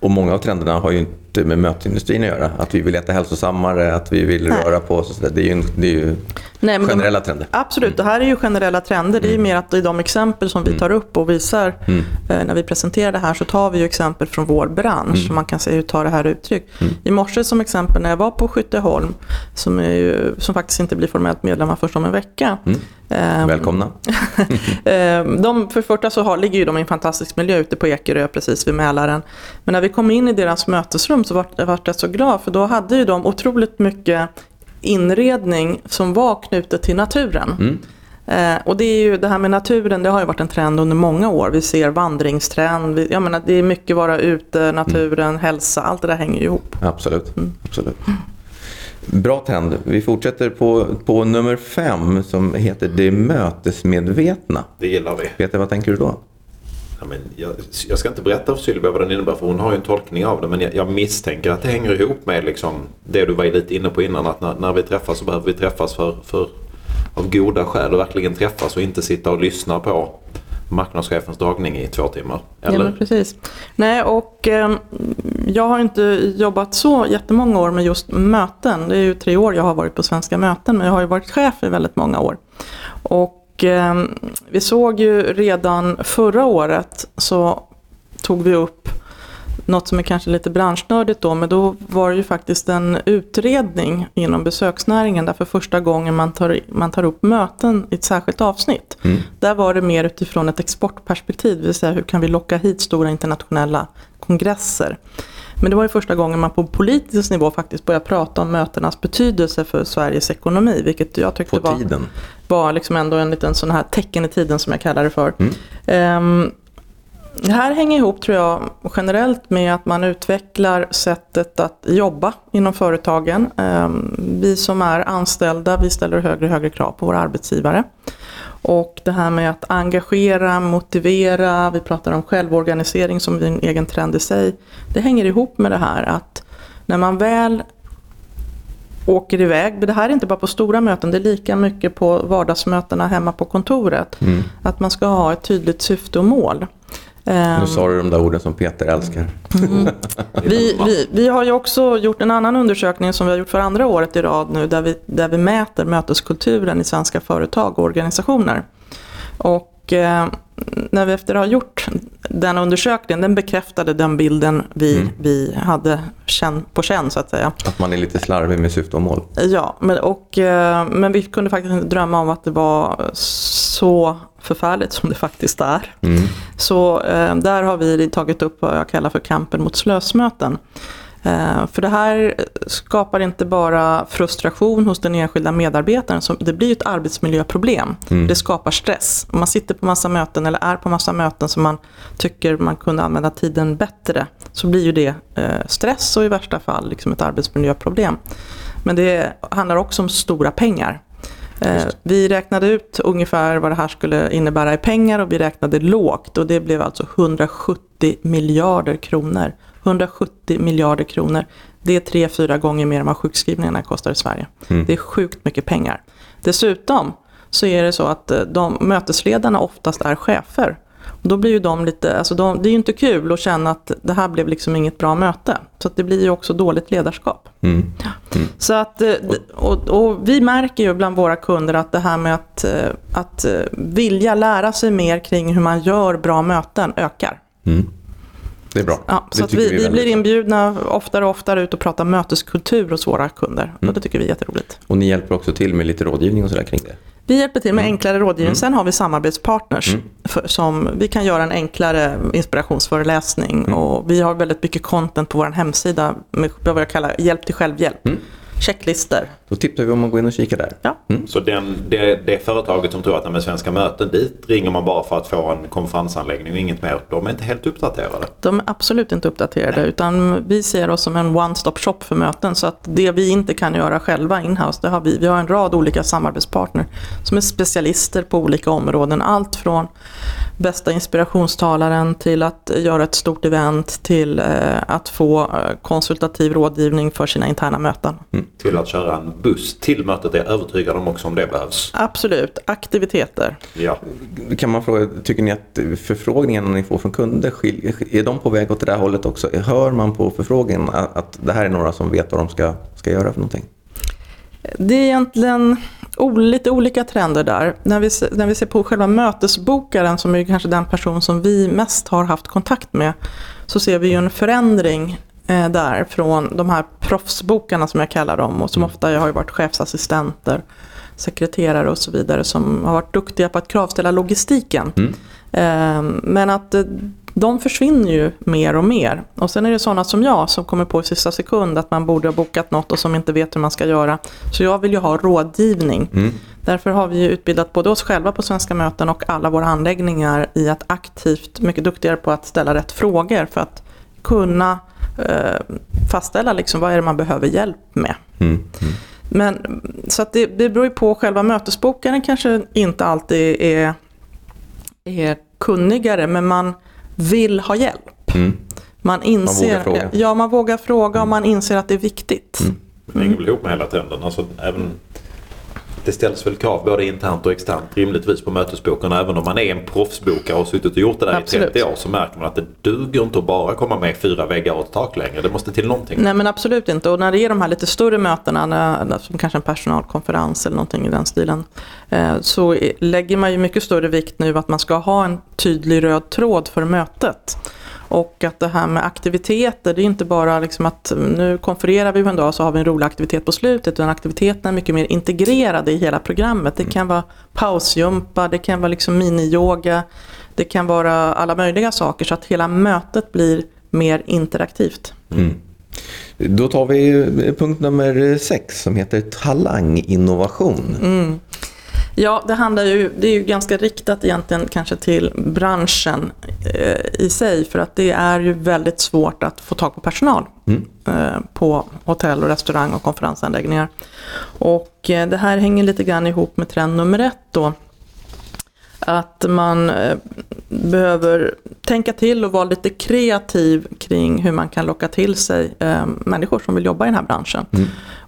Speaker 2: Och många av trenderna har ju inte med mötesindustrin att göra. Att vi vill äta hälsosammare, att vi vill
Speaker 4: Nej.
Speaker 2: röra på oss. Det är ju, det är ju
Speaker 4: Nej, men de-
Speaker 2: generella trender.
Speaker 4: Absolut, det här är ju generella trender. Det är ju mer att i de exempel som vi tar upp och visar eh, när vi presenterar det här så tar vi ju exempel från vår bransch. Så man kan se hur tar det här uttryck. I morse som exempel när jag var på Skytteholm som, ju, som faktiskt inte blir formellt medlemmar först om en vecka. Eh,
Speaker 2: Välkomna.
Speaker 4: Eh, De, för första så har, ligger ju de i en fantastisk miljö ute på Ekerö precis vid Mälaren. Men när vi kom in i deras mötesrum så vart jag vart jag så glad för då hade ju de otroligt mycket inredning som var knutet till naturen. Eh, och det är ju det här med naturen, det har ju varit en trend under många år. Vi ser vandringstrend, vi, jag menar det är mycket vara ute, naturen, hälsa, allt det där hänger ihop.
Speaker 2: Absolut. Absolut. Bra trend. Vi fortsätter på, på nummer fem som heter Det mötesmedvetna.
Speaker 3: Det gillar vi.
Speaker 2: Peter, vad tänker du då?
Speaker 3: Ja, men jag, jag ska inte berätta för Sylvia vad den innebär för hon har ju en tolkning av det. Men jag, jag misstänker att det hänger ihop med liksom det du var lite inne på innan. Att när, när vi träffas så behöver vi träffas för, för av goda skäl och verkligen träffas och inte sitta och lyssna på marknadschefens dragning i två timmar.
Speaker 4: Ja,
Speaker 3: Eller?
Speaker 4: men precis. Nej, och eh, jag har inte jobbat så jättemånga år med just möten. Det är ju tre år jag har varit på svenska möten, men jag har ju varit chef i väldigt många år. Och vi såg ju redan förra året så tog vi upp något som är kanske lite branschnördigt då, men då var det ju faktiskt en utredning inom besöksnäringen där för första gången man tar, man tar upp möten i ett särskilt avsnitt. Där var det mer utifrån ett exportperspektiv, det vill säga hur kan vi locka hit stora internationella kongresser. Men det var ju första gången man på politisk nivå faktiskt började prata om mötenas betydelse för Sveriges ekonomi, vilket jag tyckte var var liksom ändå en liten sån här tecken i tiden som jag kallar det för. Ehm, det här hänger ihop tror jag generellt med att man utvecklar sättet att jobba inom företagen. Ehm, vi som är anställda, vi ställer högre och högre krav på våra arbetsgivare. Och det här med att engagera, motivera, vi pratar om självorganisering som är en egen trend i sig. Det hänger ihop med det här att när man väl åker iväg. Men det här är inte bara på stora möten, det är lika mycket på vardagsmötena hemma på kontoret. Att man ska ha ett tydligt syfte och mål. Ehm,
Speaker 2: Nu sa du de där orden som Peter älskar.
Speaker 4: vi, vi, vi har ju också gjort en annan undersökning som vi har gjort för andra året i rad nu där vi, där vi mäter möteskulturen i svenska företag och organisationer. Och eh, när vi efter att ha gjort den undersökningen, den bekräftade den bilden vi, vi hade känn, på känn så att säga.
Speaker 2: Att man är lite slarvig med syfte och mål.
Speaker 4: Ja, men, och, eh, men vi kunde faktiskt inte drömma om att det var så förfärligt som det faktiskt är. Så eh, där har vi tagit upp vad jag kallar för kampen mot slösmöten. Eh, för det här skapar inte bara frustration hos den enskilda medarbetaren, som, det blir ett arbetsmiljöproblem. Det skapar stress. Om man sitter på massa möten eller är på massa möten som man tycker man kunde använda tiden bättre, så blir ju det eh, stress och i värsta fall liksom ett arbetsmiljöproblem. Men det handlar också om stora pengar. Eh, vi räknade ut ungefär vad det här skulle innebära i pengar och vi räknade lågt och det blev alltså 170 miljarder kronor. 170 miljarder kronor. Det är tre, fyra gånger mer än vad sjukskrivningarna kostar i Sverige. Det är sjukt mycket pengar. Dessutom så är det så att eh, de mötesledarna oftast är chefer. Och då blir ju de lite, alltså de, det är ju inte kul att känna att det här blev liksom inget bra möte. Så det blir ju också dåligt ledarskap.
Speaker 2: Mm.
Speaker 4: Så att, eh, och, och vi märker ju bland våra kunder att det här med att, eh, att eh, vilja lära sig mer kring hur man gör bra möten ökar.
Speaker 2: Mm. Det är bra.
Speaker 4: Ja,
Speaker 2: Det
Speaker 4: så vi, vi
Speaker 2: väldigt
Speaker 4: blir inbjudna oftare och oftare ut och prata möteskultur hos våra kunder. Och det tycker vi är jätteroligt.
Speaker 2: Och ni hjälper också till med lite rådgivning och sådär kring det?
Speaker 4: Vi hjälper till med
Speaker 2: Mm.
Speaker 4: enklare rådgivning. Sen har vi samarbetspartners. För, som vi kan göra en enklare inspirationsföreläsning.
Speaker 2: Mm.
Speaker 4: Och vi har väldigt mycket content på vår hemsida med vad jag kallar hjälp till självhjälp.
Speaker 2: Mm.
Speaker 4: Checklistor.
Speaker 2: Då tipsar vi om att gå in och kika där.
Speaker 4: Ja.
Speaker 3: Så den, det, det företaget som tror att de är svenska möten, dit ringer man bara för att få en konferensanläggning och inget mer. De är inte helt uppdaterade.
Speaker 4: De är absolut inte uppdaterade utan vi ser oss som en one-stop shop för möten. Så att det vi inte kan göra själva in-house, det har vi. Vi har en rad olika samarbetspartner som är specialister på olika områden. Allt från bästa inspirationstalaren till att göra ett stort event till eh, att få eh, konsultativ rådgivning för sina interna möten.
Speaker 3: Till att köra en buss till mötet är jag övertygad om också om det behövs.
Speaker 4: Absolut, aktiviteter.
Speaker 3: Ja.
Speaker 2: Kan man fråga, tycker ni att förfrågningarna ni får från kunder, skil- är de på väg åt det där hållet också? Hör man på förfrågningen att det här är några som vet vad de ska, ska göra för någonting?
Speaker 4: Det är egentligen lite olika trender där. När vi, när vi ser på själva mötesbokaren som är kanske den person som vi mest har haft kontakt med så ser vi ju en förändring eh, där från de här proffsbokarna som jag kallar dem och som ofta har ju varit chefsassistenter, sekreterare och så vidare som har varit duktiga på att kravställa logistiken. Eh, men att eh, de försvinner ju mer och mer. Och sen är det sådana som jag som kommer på i sista sekund att man borde ha bokat något och som inte vet hur man ska göra. Så jag vill ju ha rådgivning. Därför har vi utbildat både oss själva på Svenska möten och alla våra anläggningar i att aktivt, mycket duktigare på att ställa rätt frågor för att kunna fastställa liksom vad är det man behöver hjälp med.
Speaker 2: Mm.
Speaker 4: Men, så att det, det beror ju på, själva mötesbokaren kanske inte alltid är, är kunnigare, men man vill ha hjälp.
Speaker 2: Mm.
Speaker 4: Man inser,
Speaker 2: vågar fråga.
Speaker 4: Ja, man vågar fråga och man inser att det är viktigt.
Speaker 3: Det hänger väl ihop med hela trenden. Alltså, även, det ställs väl krav både internt och externt rimligtvis på mötesbokarna. Även om man är en proffsbokare och har suttit och gjort det där
Speaker 4: Absolut.
Speaker 3: i 30 år så märker man att det duger inte att bara komma med fyra väggar och ett tak längre. Det måste till någonting.
Speaker 4: Nej men absolut inte. Och när det är de här lite större mötena, som kanske en personalkonferens eller någonting i den stilen, eh, så lägger man ju mycket större vikt nu att man ska ha en tydlig röd tråd för mötet. Och att det här med aktiviteter, det är inte bara liksom att nu konfererar vi en dag så har vi en rolig aktivitet på slutet, utan aktiviteterna är mycket mer integrerade i hela programmet. Det kan vara pausjumpa, det kan vara liksom miniyoga, det kan vara alla möjliga saker så att hela mötet blir mer interaktivt.
Speaker 2: Då tar vi punkt nummer sex som heter talanginnovation.
Speaker 4: Mm. Ja, det handlar ju, det är ju ganska riktat egentligen kanske till branschen eh, i sig för att det är ju väldigt svårt att få tag på personal eh, på hotell och restaurang och konferensanläggningar. Och eh, det här hänger lite grann ihop med trend nummer ett då. Att man eh, behöver tänka till och vara lite kreativ kring hur man kan locka till sig eh, människor som vill jobba i den här branschen.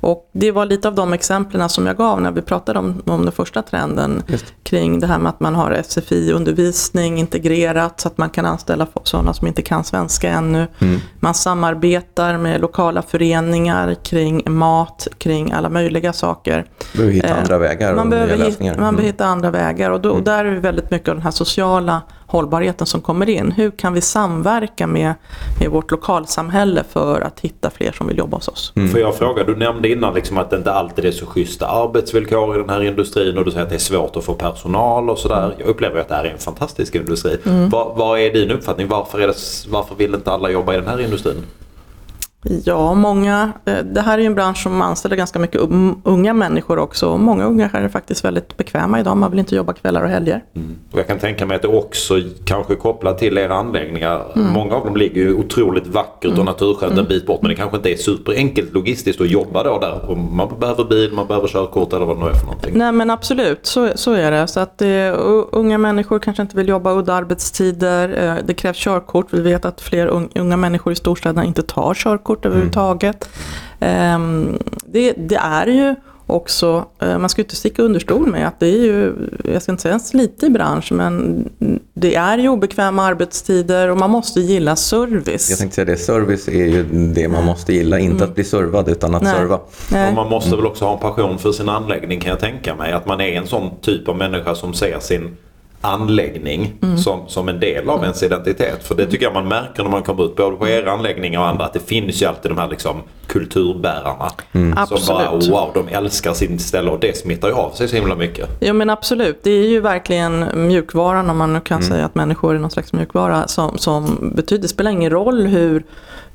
Speaker 4: Och det var lite av de exemplen som jag gav när vi pratade om, om den första trenden kring det här med att man har SFI-undervisning integrerat så att man kan anställa sådana som inte kan svenska ännu. Man samarbetar med lokala föreningar kring mat, kring alla möjliga saker.
Speaker 2: Behöver hitta
Speaker 4: Eh,
Speaker 2: andra vägar
Speaker 4: man behöver,
Speaker 2: lösningar.
Speaker 4: hitta, man
Speaker 2: Mm.
Speaker 4: behöver hitta andra vägar och, då, och där är väldigt mycket av den här sociala hållbarheten som kommer in. Hur kan vi samverka med, med vårt lokalsamhälle för att hitta fler som vill jobba hos oss?
Speaker 3: Får jag fråga, du nämnde innan liksom att det inte alltid är så schyssta arbetsvillkor i den här industrin och du säger att det är svårt att få personal och sådär. Jag upplever att det här är en fantastisk industri. Vad, vad är din uppfattning? Varför, är det, varför vill inte alla jobba i den här industrin?
Speaker 4: Ja, många, eh, det här är ju en bransch som anställer ganska mycket um- unga människor också. Många unga är faktiskt väldigt bekväma idag. Man vill inte jobba kvällar och helger.
Speaker 3: Och jag kan tänka mig att det också kanske kopplat till era anläggningar. Många av dem ligger ju otroligt vackert och naturskönt en bit bort men det kanske inte är superenkelt logistiskt att jobba då där. Man behöver bil, man behöver körkort eller vad det nu är för någonting.
Speaker 4: Nej men absolut, så, så är det. Så att det, unga människor kanske inte vill jobba udda arbetstider. eh, Det krävs körkort. Vi vet att fler un, unga människor i storstäderna inte tar körkort överhuvudtaget. Ehm, Det, det är ju också, eh, man ska ju inte sticka under stol med att det är ju, jag ska inte säga en slitig bransch, men det är ju obekväma arbetstider och man måste gilla service.
Speaker 2: Jag tänkte säga det, service är ju det man måste gilla, inte att bli servad utan att
Speaker 4: Nej.
Speaker 2: serva.
Speaker 4: Nej.
Speaker 3: Och man måste väl också ha en passion för sin anläggning kan jag tänka mig. Att man är en sån typ av människa som ser sin anläggning som, som en del av ens identitet. För det tycker jag man märker när man kommer ut både på era anläggningar och andra. Att det finns ju alltid de här liksom kulturbärarna. Som bara
Speaker 4: Absolut.
Speaker 3: wow, de älskar sin ställe och det smittar ju av sig så himla mycket.
Speaker 4: Ja men absolut, det är ju verkligen mjukvaran om man nu kan säga att människor är någon slags mjukvara som, som betyder, det spelar ingen roll hur,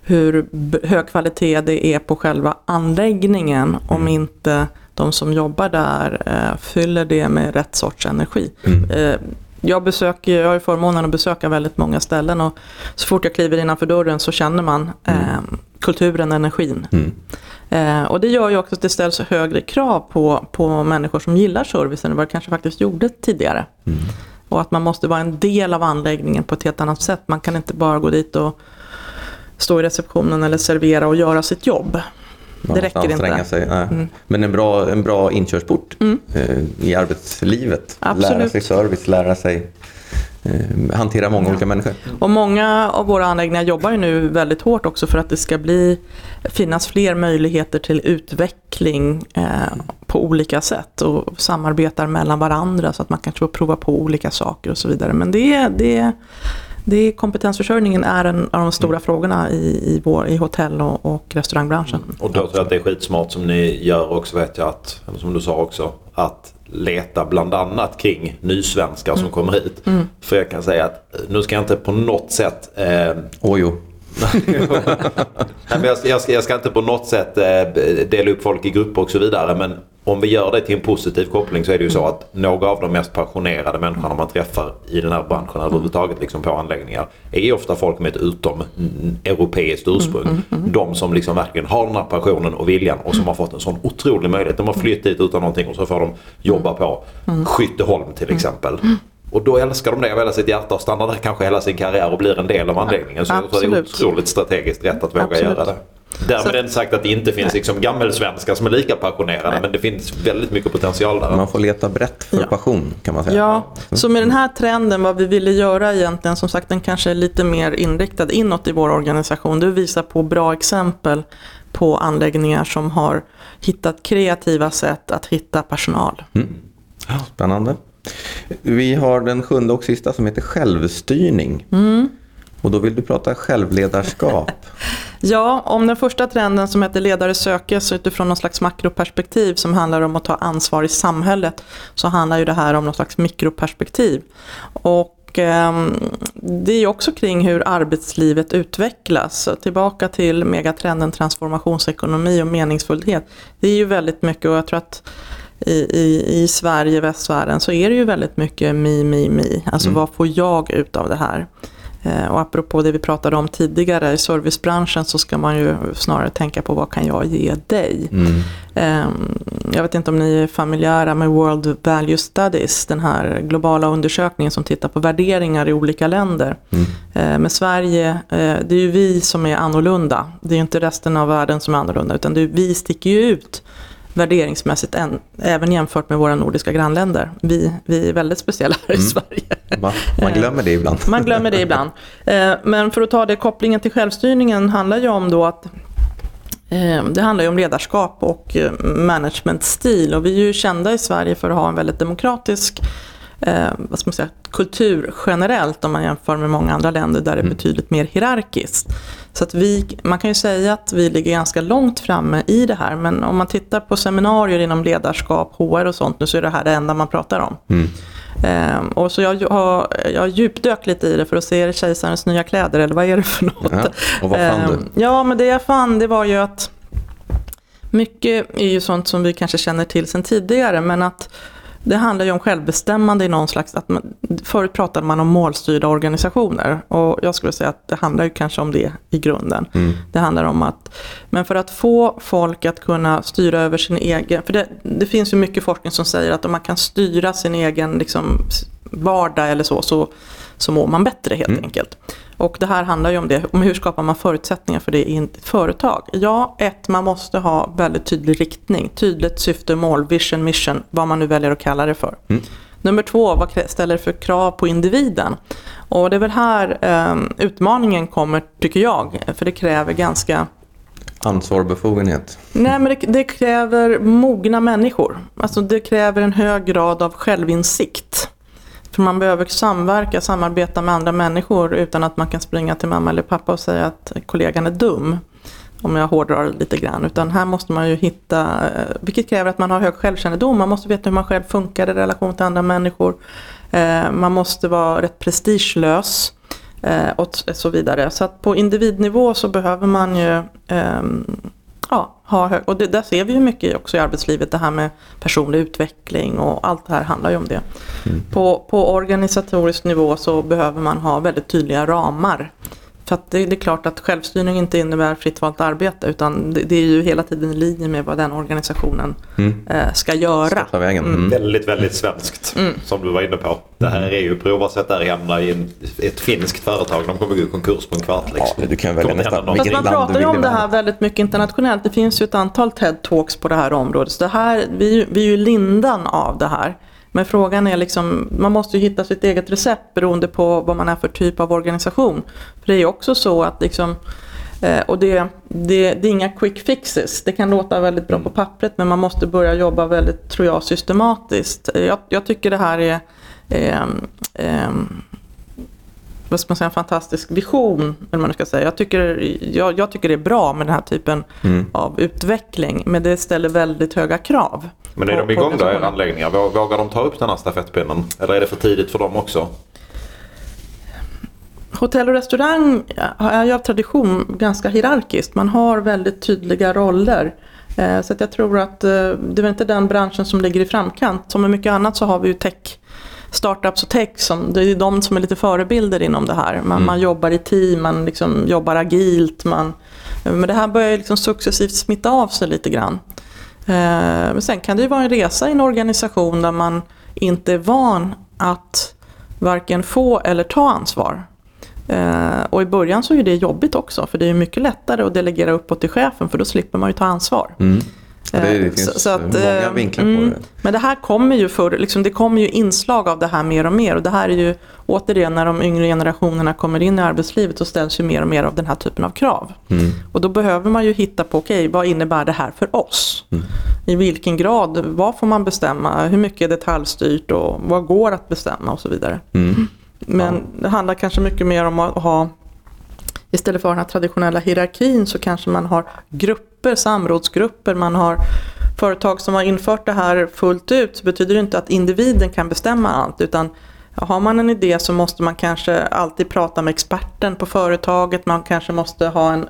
Speaker 4: hur hög kvalitet det är på själva anläggningen om inte de som jobbar där eh, fyller det med rätt sorts energi. Eh, jag, besöker, jag har ju förmånen att besöka väldigt många ställen och så fort jag kliver innanför dörren så känner man eh, kulturen, energin. Eh, och det gör ju också att det ställs högre krav på, på människor som gillar servicen än vad det kanske faktiskt gjorde tidigare. Och att man måste vara en del av anläggningen på ett helt annat sätt. Man kan inte bara gå dit och stå i receptionen eller servera och göra sitt jobb. Det räcker inte. Mm.
Speaker 2: Sig. Nej. Men en bra, en bra inkörsport eh, i arbetslivet.
Speaker 4: Absolut.
Speaker 2: Lära sig service, lära sig eh, hantera många olika människor.
Speaker 4: Och många av våra anläggningar jobbar ju nu väldigt hårt också för att det ska bli, finnas fler möjligheter till utveckling eh, på olika sätt och samarbetar mellan varandra så att man kanske får prova på olika saker och så vidare. Men det, det, det kompetensförsörjningen är en av de stora frågorna i, i, vår, i hotell och, och restaurangbranschen.
Speaker 3: Och då tror jag att det är skitsmart som ni gör också vet jag att, eller som du sa också, att leta bland annat kring nysvenskar som kommer hit. För jag kan säga att nu ska jag inte på något sätt eh,
Speaker 2: Åh jo.
Speaker 3: Nej, men jag, ska, jag, ska, jag ska inte på något sätt eh, dela upp folk i grupper och så vidare. Men om vi gör det till en positiv koppling så är det ju så att några av de mest passionerade människorna man träffar i den här branschen överhuvudtaget liksom på anläggningar är ofta folk med ett utom mm, europeiskt ursprung. De som liksom verkligen har den här passionen och viljan och som har fått en sån otrolig möjlighet. De har flytt dit utan någonting och så får de jobba på Skytteholm till exempel. Och då älskar de det av hela sitt hjärta och stannar där kanske hela sin karriär och blir en del av anläggningen. Så jag tror det är
Speaker 4: Absolut.
Speaker 3: otroligt strategiskt rätt att våga
Speaker 4: Absolut.
Speaker 3: göra det. Därmed inte sagt att det inte finns liksom gammelsvenskar som är lika passionerade. Men det finns väldigt mycket potential där.
Speaker 2: Man får leta brett för
Speaker 4: Ja.
Speaker 2: passion kan man säga.
Speaker 4: Ja, så med den här trenden, vad vi ville göra egentligen, som sagt den kanske är lite mer inriktad inåt i vår organisation, det är att visa på bra exempel på anläggningar som har hittat kreativa sätt att hitta personal.
Speaker 2: Spännande. Vi har den sjunde och sista som heter självstyrning.
Speaker 4: Mm.
Speaker 2: Och då vill du prata självledarskap.
Speaker 4: Ja, om den första trenden som heter ledare sökes utifrån någon slags makroperspektiv som handlar om att ta ansvar i samhället så handlar ju det här om någon slags mikroperspektiv. Och ehm, det är också kring hur arbetslivet utvecklas. Tillbaka till megatrenden transformationsekonomi och meningsfullhet. Det är ju väldigt mycket och jag tror att i, i, i Sverige, västvärlden, så är det ju väldigt mycket mi, mi, mi. Alltså vad får jag ut av det här? Eh, Och apropå det vi pratade om tidigare, i servicebranschen så ska man ju snarare tänka på vad kan jag ge dig? Eh, Jag vet inte om ni är familjära med World Value Studies, den här globala undersökningen som tittar på värderingar i olika länder. Eh, Men Sverige, eh, det är ju vi som är annorlunda. Det är ju inte resten av världen som är annorlunda, utan det är, vi sticker ju ut värderingsmässigt än, även jämfört med våra nordiska grannländer. Vi, vi är väldigt speciella här i Sverige.
Speaker 2: Man, man glömmer det ibland.
Speaker 4: Man glömmer det ibland. Eh, Men för att ta det, kopplingen till självstyrningen handlar ju om då att eh, det handlar ju om ledarskap och eh, managementstil och vi är ju kända i Sverige för att ha en väldigt demokratisk eh, vad ska man säga, kultur generellt om man jämför med många andra länder där det är betydligt mer hierarkiskt. Så att vi, man kan ju säga att vi ligger ganska långt framme i det här men om man tittar på seminarier inom ledarskap, HR och sånt nu så är det här det enda man pratar om. Ehm, och så jag har, jag djupdök lite i det för att se, är det kejsarens nya kläder eller vad är det för något?
Speaker 2: Ja, och vad fann du?
Speaker 4: Ehm, Ja, men det jag fann det var ju att mycket är ju sånt som vi kanske känner till sedan tidigare, men att det handlar ju om självbestämmande i någon slags, att man, förut pratade man om målstyrda organisationer och jag skulle säga att det handlar ju kanske om det i grunden. Det handlar om att, men för att få folk att kunna styra över sin egen, för det, det finns ju mycket forskning som säger att om man kan styra sin egen liksom, vardag eller så, så, så mår man bättre helt enkelt. Och det här handlar ju om det, om hur skapar man förutsättningar för det i ett företag? Ja, ett, man måste ha väldigt tydlig riktning, tydligt syfte, mål, vision, mission, vad man nu väljer att kalla det för. Mm. Nummer två, vad ställer det för krav på individen? Och det är väl här eh, utmaningen kommer, tycker jag, för det kräver ganska
Speaker 2: Ansvar och befogenhet?
Speaker 4: Nej, men det, det, kräver mogna människor. Alltså det kräver en hög grad av självinsikt. För man behöver samverka, samarbeta med andra människor utan att man kan springa till mamma eller pappa och säga att kollegan är dum. Om jag hårdrar det lite grann. Utan här måste man ju hitta, eh, vilket kräver att man har hög självkännedom. Man måste veta hur man själv funkar i relation till andra människor. Eh, man måste vara rätt prestigelös eh, och så vidare. Så att på individnivå så behöver man ju ehm, ja, ha hög, och det, där ser vi ju mycket också i arbetslivet, det här med personlig utveckling och allt det här handlar ju om det. Mm. På, på organisatorisk nivå så behöver man ha väldigt tydliga ramar för det, det, är klart att självstyrning inte innebär fritt valt arbete utan det, det, är ju hela tiden i linje med vad den organisationen mm. eh, ska göra.
Speaker 2: Ska vägen.
Speaker 3: Mm. Väldigt, väldigt svenskt mm. som du var inne på. Det här är ju prova att sätta det händerna i en, ett finskt företag. De kommer gå i konkurs på en kvart. Liksom.
Speaker 2: Ja, du kan välja nästan
Speaker 4: Fast man pratar ju om det här väldigt mycket internationellt. Det finns ju ett antal TED-talks på det här området. Så det här, vi, vi är ju lindan av det här. Men frågan är liksom, man måste ju hitta sitt eget recept beroende på vad man är för typ av organisation. För det är ju också så att liksom, eh, och det, det, det, är inga quick fixes. Det kan låta väldigt bra på pappret men man måste börja jobba väldigt, tror jag, systematiskt. Jag, jag tycker det här är eh, eh, vad ska man säga, en fantastisk vision. Eller man ska säga. Jag, tycker, jag, jag tycker det är bra med den här typen mm. av utveckling. Men det ställer väldigt höga krav.
Speaker 3: Men är på, de igång då, era anläggningar? Vågar de ta upp den här stafettpinnen? Eller är det för tidigt för dem också?
Speaker 4: Hotell och restaurang är ju av tradition ganska hierarkiskt. Man har väldigt tydliga roller. Eh, så jag tror att eh, det är inte den branschen som ligger i framkant. Som med mycket annat så har vi ju tech startups och tech, som, det är de som är lite förebilder inom det här. Man, mm. man jobbar i team, man liksom jobbar agilt. Man, men det här börjar liksom successivt smitta av sig lite grann. Eh, men sen kan det ju vara en resa i en organisation där man inte är van att varken få eller ta ansvar. Eh, och i början så är det jobbigt också för det är mycket lättare att delegera uppåt till chefen för då slipper man ju ta ansvar. Mm.
Speaker 2: Det, det eh, finns så, att, många eh, vinklar mm, på det.
Speaker 4: Men det här kommer ju för, liksom, det kommer ju inslag av det här mer och mer. Och det här är ju återigen när de yngre generationerna kommer in i arbetslivet så ställs ju mer och mer av den här typen av krav. Mm. Och då behöver man ju hitta på, okej okay, vad innebär det här för oss? Mm. I vilken grad, vad får man bestämma? Hur mycket är detaljstyrt och vad går att bestämma och så vidare. Mm. Men ja. det handlar kanske mycket mer om att ha Istället för den här traditionella hierarkin så kanske man har grupper, samrådsgrupper, man har företag som har infört det här fullt ut så betyder det inte att individen kan bestämma allt utan har man en idé så måste man kanske alltid prata med experten på företaget. Man kanske måste ha en,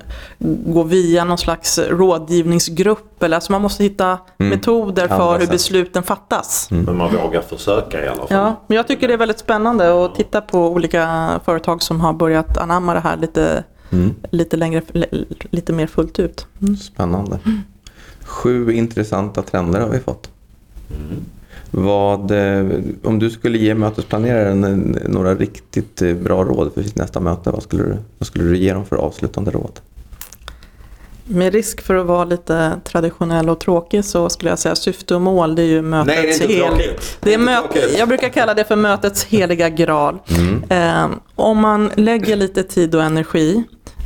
Speaker 4: gå via någon slags rådgivningsgrupp. Eller, alltså man måste hitta mm. metoder för ja, hur besluten fattas.
Speaker 3: Mm. Men man vågar försöka i alla fall.
Speaker 4: Ja, men jag tycker det är väldigt spännande att titta på olika företag som har börjat anamma det här lite mm. lite, längre, lite mer fullt ut.
Speaker 2: Mm. Spännande. Sju intressanta trender har vi fått. Mm. Vad, eh, om du skulle ge mötesplaneraren några riktigt eh, bra råd för sitt nästa möte, vad skulle, du, vad skulle du ge dem för avslutande råd?
Speaker 4: Med risk för att vara lite traditionell och tråkig så skulle jag säga syfte och mål det är ju mötets Nej, det är inte hel... det är möt... Jag brukar kalla det för mötets heliga graal. Mm. Eh, om man lägger lite tid och energi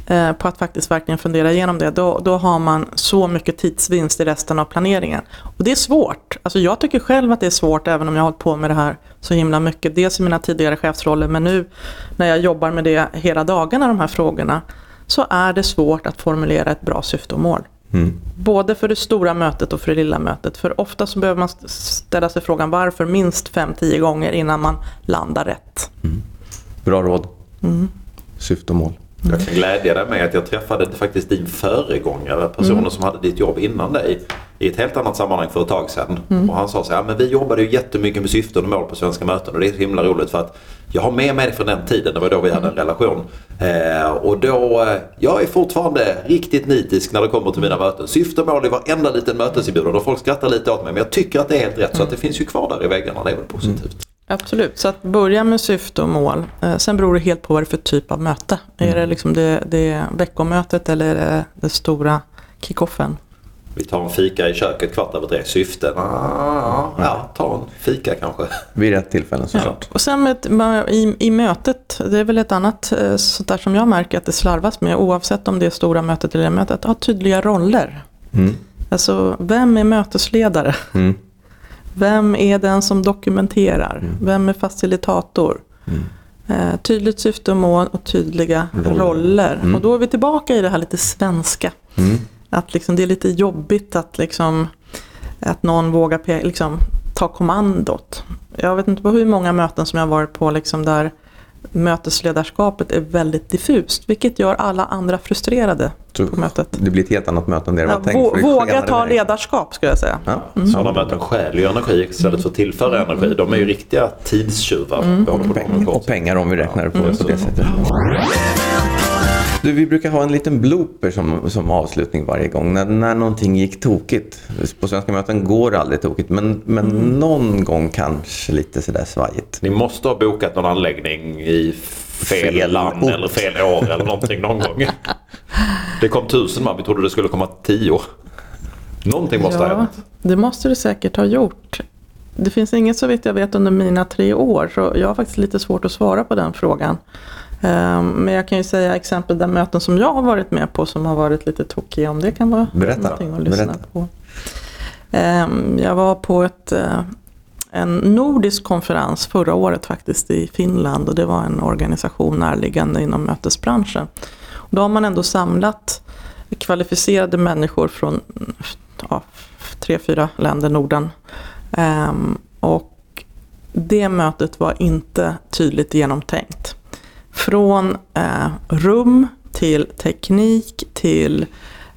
Speaker 4: eh, på att faktiskt verkligen fundera igenom det, då, då har man så mycket tidsvinst i resten av planeringen. Och det är svårt. Alltså jag tycker själv att det är svårt även om jag har hållit på med det här så himla mycket. Dels i mina tidigare chefsroller men nu när jag jobbar med det hela dagarna, de här frågorna så är det svårt att formulera ett bra syfte och mål. Mm. Både för det stora mötet och för det lilla mötet. För ofta så behöver man ställa sig frågan varför minst 5-10 gånger innan man landar rätt. Mm.
Speaker 2: Bra råd. Mm. Syfte och mål.
Speaker 3: Jag kan glädja dig med att jag träffade faktiskt din föregångare, personen mm. som hade ditt jobb innan dig i ett helt annat sammanhang för ett tag sedan. Mm. Och han sa så här, men vi jobbade ju jättemycket med syften och mål på svenska möten och det är så himla roligt för att jag har med mig från den tiden, det var då vi hade en mm. relation. Eh, och då, eh, jag är fortfarande riktigt nitisk när det kommer till mina möten. Syfte och mål i varenda liten mötesinbjudan och folk skrattar lite åt mig men jag tycker att det är helt rätt så att det finns ju kvar där i väggarna, det är väl positivt.
Speaker 4: Absolut, så att börja med syfte och mål. Eh, sen beror det helt på vad det är för typ av möte. Är det liksom det, det veckomötet eller är det det stora kickoffen?
Speaker 3: Vi tar en fika i köket kvart över tre. Syfte? Ah, ja, ta en fika kanske.
Speaker 2: Vid rätt tillfällen såklart.
Speaker 4: Och sen med, i, i mötet, det är väl ett annat eh, sånt där som jag märker att det slarvas med oavsett om det är stora mötet eller mötet. Ha tydliga roller.
Speaker 2: Mm.
Speaker 4: Alltså, vem är mötesledare?
Speaker 2: Mm.
Speaker 4: Vem är den som dokumenterar? Vem är facilitator? Eh, tydligt syfte och mål och tydliga roller. Och då är vi tillbaka i det här lite svenska. Att liksom, det är lite jobbigt att, liksom, att någon vågar liksom, ta kommandot. Jag vet inte på hur många möten som jag har varit på liksom, där mötesledarskapet är väldigt diffust. Vilket gör alla andra frustrerade
Speaker 2: Så
Speaker 4: på mötet.
Speaker 2: Det blir ett helt annat möte än det det
Speaker 4: Ja,
Speaker 2: tänkt.
Speaker 4: våga ta ledarskap skulle jag säga.
Speaker 2: Ja.
Speaker 3: Sådana möten stjäl ju energi istället för att tillföra energi. De är ju riktiga tidstjuvar.
Speaker 4: Mm.
Speaker 3: Vi håller på
Speaker 2: Peng-
Speaker 3: med
Speaker 2: Och pengar om vi räknar på, på det sättet. Du, vi brukar ha en liten blooper som, som avslutning varje gång. När, när någonting gick tokigt. På svenska möten går det aldrig tokigt. Men, men någon gång kanske lite sådär svajigt.
Speaker 3: Ni måste ha bokat någon anläggning i fel,
Speaker 2: Fel
Speaker 3: land
Speaker 2: ort.
Speaker 3: eller fel år eller någonting någon gång. Det kom tusen man, vi trodde det skulle komma tio. Någonting måste ha
Speaker 4: Ja,
Speaker 3: hänt.
Speaker 4: det måste det säkert ha gjort. Det finns inget så vitt jag vet under mina tre år så jag har faktiskt lite svårt att svara på den frågan. Ehm, Men jag kan ju säga exempel där möten som jag har varit med på som har varit lite tokiga om det kan vara
Speaker 2: Berätta.
Speaker 4: någonting att lyssna
Speaker 2: Berätta.
Speaker 4: på. Ehm, Jag var på ett, eh, en nordisk konferens förra året faktiskt i Finland och det var en organisation närliggande inom mötesbranschen. Och Då har man ändå samlat kvalificerade människor från ja, tre, fyra länder Norden. Ehm, och det mötet var inte tydligt genomtänkt. Från eh, rum till teknik till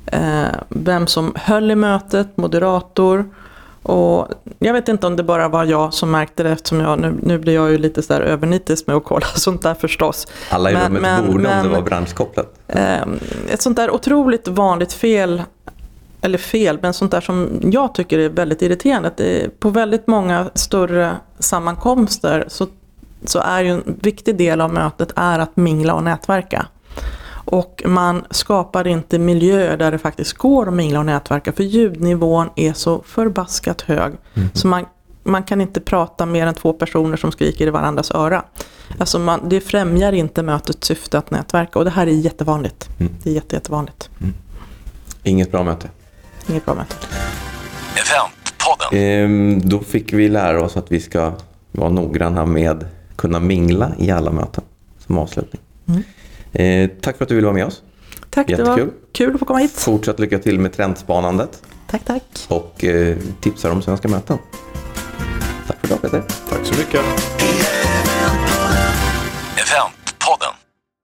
Speaker 4: eh, vem som höll i mötet, moderator. Och jag vet inte om det bara var jag som märkte det eftersom jag, nu, nu blir jag ju lite så där övernitisk med att kolla sånt där förstås.
Speaker 2: Alla i
Speaker 4: Men-
Speaker 2: rummet
Speaker 4: men-
Speaker 2: borde om
Speaker 4: men-
Speaker 2: det var branschkopplat.
Speaker 4: Eh, ett sånt där otroligt vanligt fel, eller fel, men sånt där som jag tycker är väldigt irriterande. Är, på väldigt många större sammankomster så, så är ju en viktig del av mötet är att mingla och nätverka. Och man skapar inte miljöer där det faktiskt går att mingla och nätverka för ljudnivån är så förbaskat hög. Så man, man kan inte prata mer än två personer som skriker i varandras öra. Alltså man, det främjar inte mötets syfte att nätverka och det här är jättevanligt. Det är jätte, jättevanligt.
Speaker 2: Inget bra möte.
Speaker 4: Inget bra möte.
Speaker 1: Eventpodden.
Speaker 2: Ehm, då fick vi lära oss att vi ska vara noggranna med kunna mingla i alla möten som avslutning. Eh, tack för att du ville vara med oss.
Speaker 4: Tack, det
Speaker 2: Jättekul.
Speaker 4: var kul att få komma hit.
Speaker 2: Fortsatt lycka till med trendspanandet
Speaker 4: Tack, tack.
Speaker 2: och eh, tipsar om svenska möten. Tack för idag Peter.
Speaker 3: Tack så mycket.